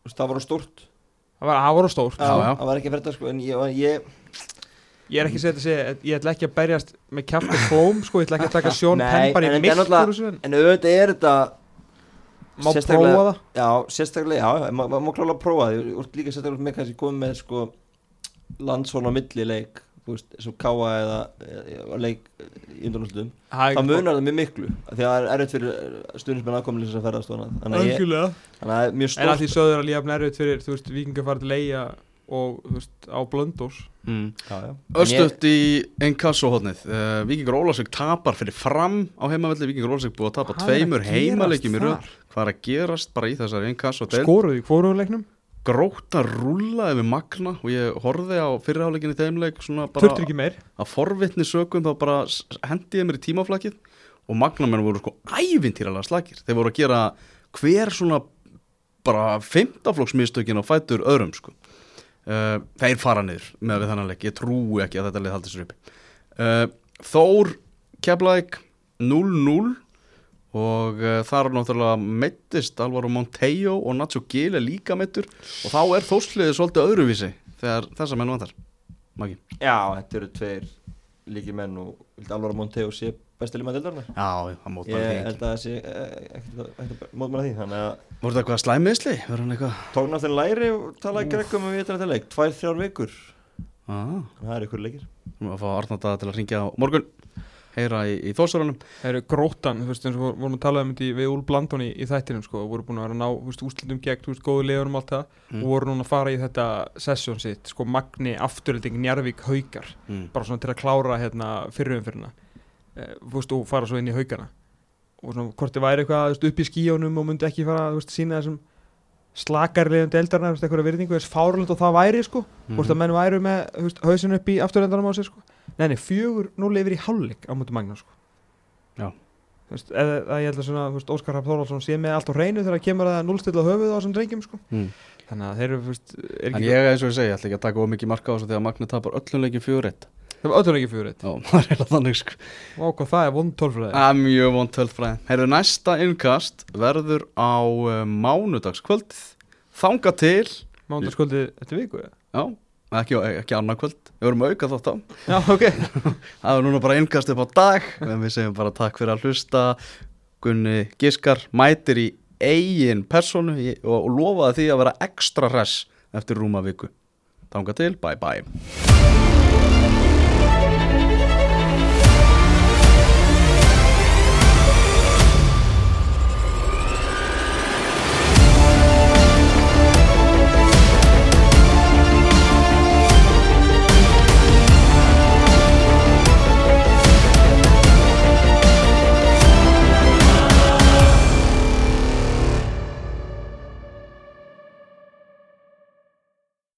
Það var stórt. Það var, það var stórt. Já, já. Það var ekki fyrir þetta sko En ég, ég ég er ekki að segja þetta að segja, ég ætla ekki að berjast með kjátt og klóm, sko, ég ætla ekki að taka sjón penn bara en í mitt úr en auðvitað er þetta má prófa það? Já, sérstaklega, já, má, má, má klála að prófa því Þú ert líka sérstaklega með kannski komið með sko landsvon á milli leik Þú veist, eins og káa eða, eða leik í Það Það ekki- munar það mjög miklu af Því að það er erfitt fyrir stundismenn aðkomulis að ferðast. Þannig að ég- Algjörlega. þannig að það er mjög En að því stórt sögður að líka nærvið fyrir, og, veist, á blöndós mm. En ég- í Enkasso-hóðnið uh, Víkingur Ólasvík tapar fyrir fram á heimavelli. Víkingur Ólasvík búið að tapa Hvað að tveimur gerast heimaleikjum í röð? Hvað er að gerast bara í þessari Enkasso-deild Skoruðu í hvoruleiknum Gróta rúlla yfir Magna og ég horfði á fyrirháleikinni þeimleik svona bara Þurftur ekki meir? að forvitni sögum þá bara hendi ég mér í tímaflakið og Magnamenn voru sko ævintýralega slagir þeir voru að gera hver svona bara femtaflokksmistökin á fætur öðrum sko uh, þeir fara niður með við þannig leik. Ég trúi ekki að þetta leið haldi sér uppi. Uh, Þór Keflæk 0-0 og uh, þar náttúrulega meittist Alvaro Montejo og Nacho Gil er líka meittur og þá er þósliðið svolítið öðruvísi þegar þessa menn vantar. Maggi? Já, þetta eru tveir líki menn og Alvaro Monteo sé besti líma dildarnar Já, það mótmæli Ég því ekki held að það sé eh, ekkert að mótmæla því Þannig að Voru það eitthvað slæmiðsli? Verður hann eitthvað? tók náttúrulega læri og talaði gregum um við þetta leik. Tvær, þrjár vikur. Ah, Það er ykkur leikir. Við að fá Arnaldaða til að ringja á morgun. Heyra í, í þósarunum Það eru grótan, þú veist, eins og við vorum að tala um þetta í- við Úl Blandón í, í þættinum, sko, og voru búin að vera að ná, þú veist, úrslitum gegn, þú veist, góðu liður um allt það. Mm. og voru núna að fara í þetta sessjón sitt, sko, Magni, afturölding, Njarvík, Haukar, mm. bara svona til að klára hérna fyrirumfyrirna, veist, og fara svo inn í Haukana. Og svona, hvort þið væri eitthvað, upp í skíjónum og myndi ekki fara, veist, sína þessum þú veist, eitthvað virðingu, þess fárlund og það væri, sko, hvort að menn væru með, þú veist, hausin upp í afturöldanum á sig, sko, nei, nei, fjögur núl yfir í hálfleik á mútu Magna, sko. Já. Veist, eða, eða ég held að svona, veist, Óskar Rapp Þórhaldsson sé með allt á hreinu þegar kemur að núlstilla höfuð á þessum drengjum sko. Mm. þannig að þeir eru, er En ég, eins og ég segi, ég ætla ekki að taka of mikið marka á þessu þegar Magni tapar öllum leikin fjögur eitt það var öllum ekki fyrir þetta Já, það er heila þannig sko. Og hvað það er vond tólfræði Það er mjög vond tölfræði. Heyrðu, næsta innkast verður á uh, mánudagskvöldið. Þanga til mándaskvöldið eftir viku eða? Já, ekki, ekki annað kvöld. Við vorum að auka þátt á. Já, ok. Það er núna bara innkast upp á dag En við segjum bara takk fyrir að hlusta. Gunni Giskar mætir í eigin personu og, og lofaði því að vera ekstra hress eftir rúma viku. Þanga til, bye bye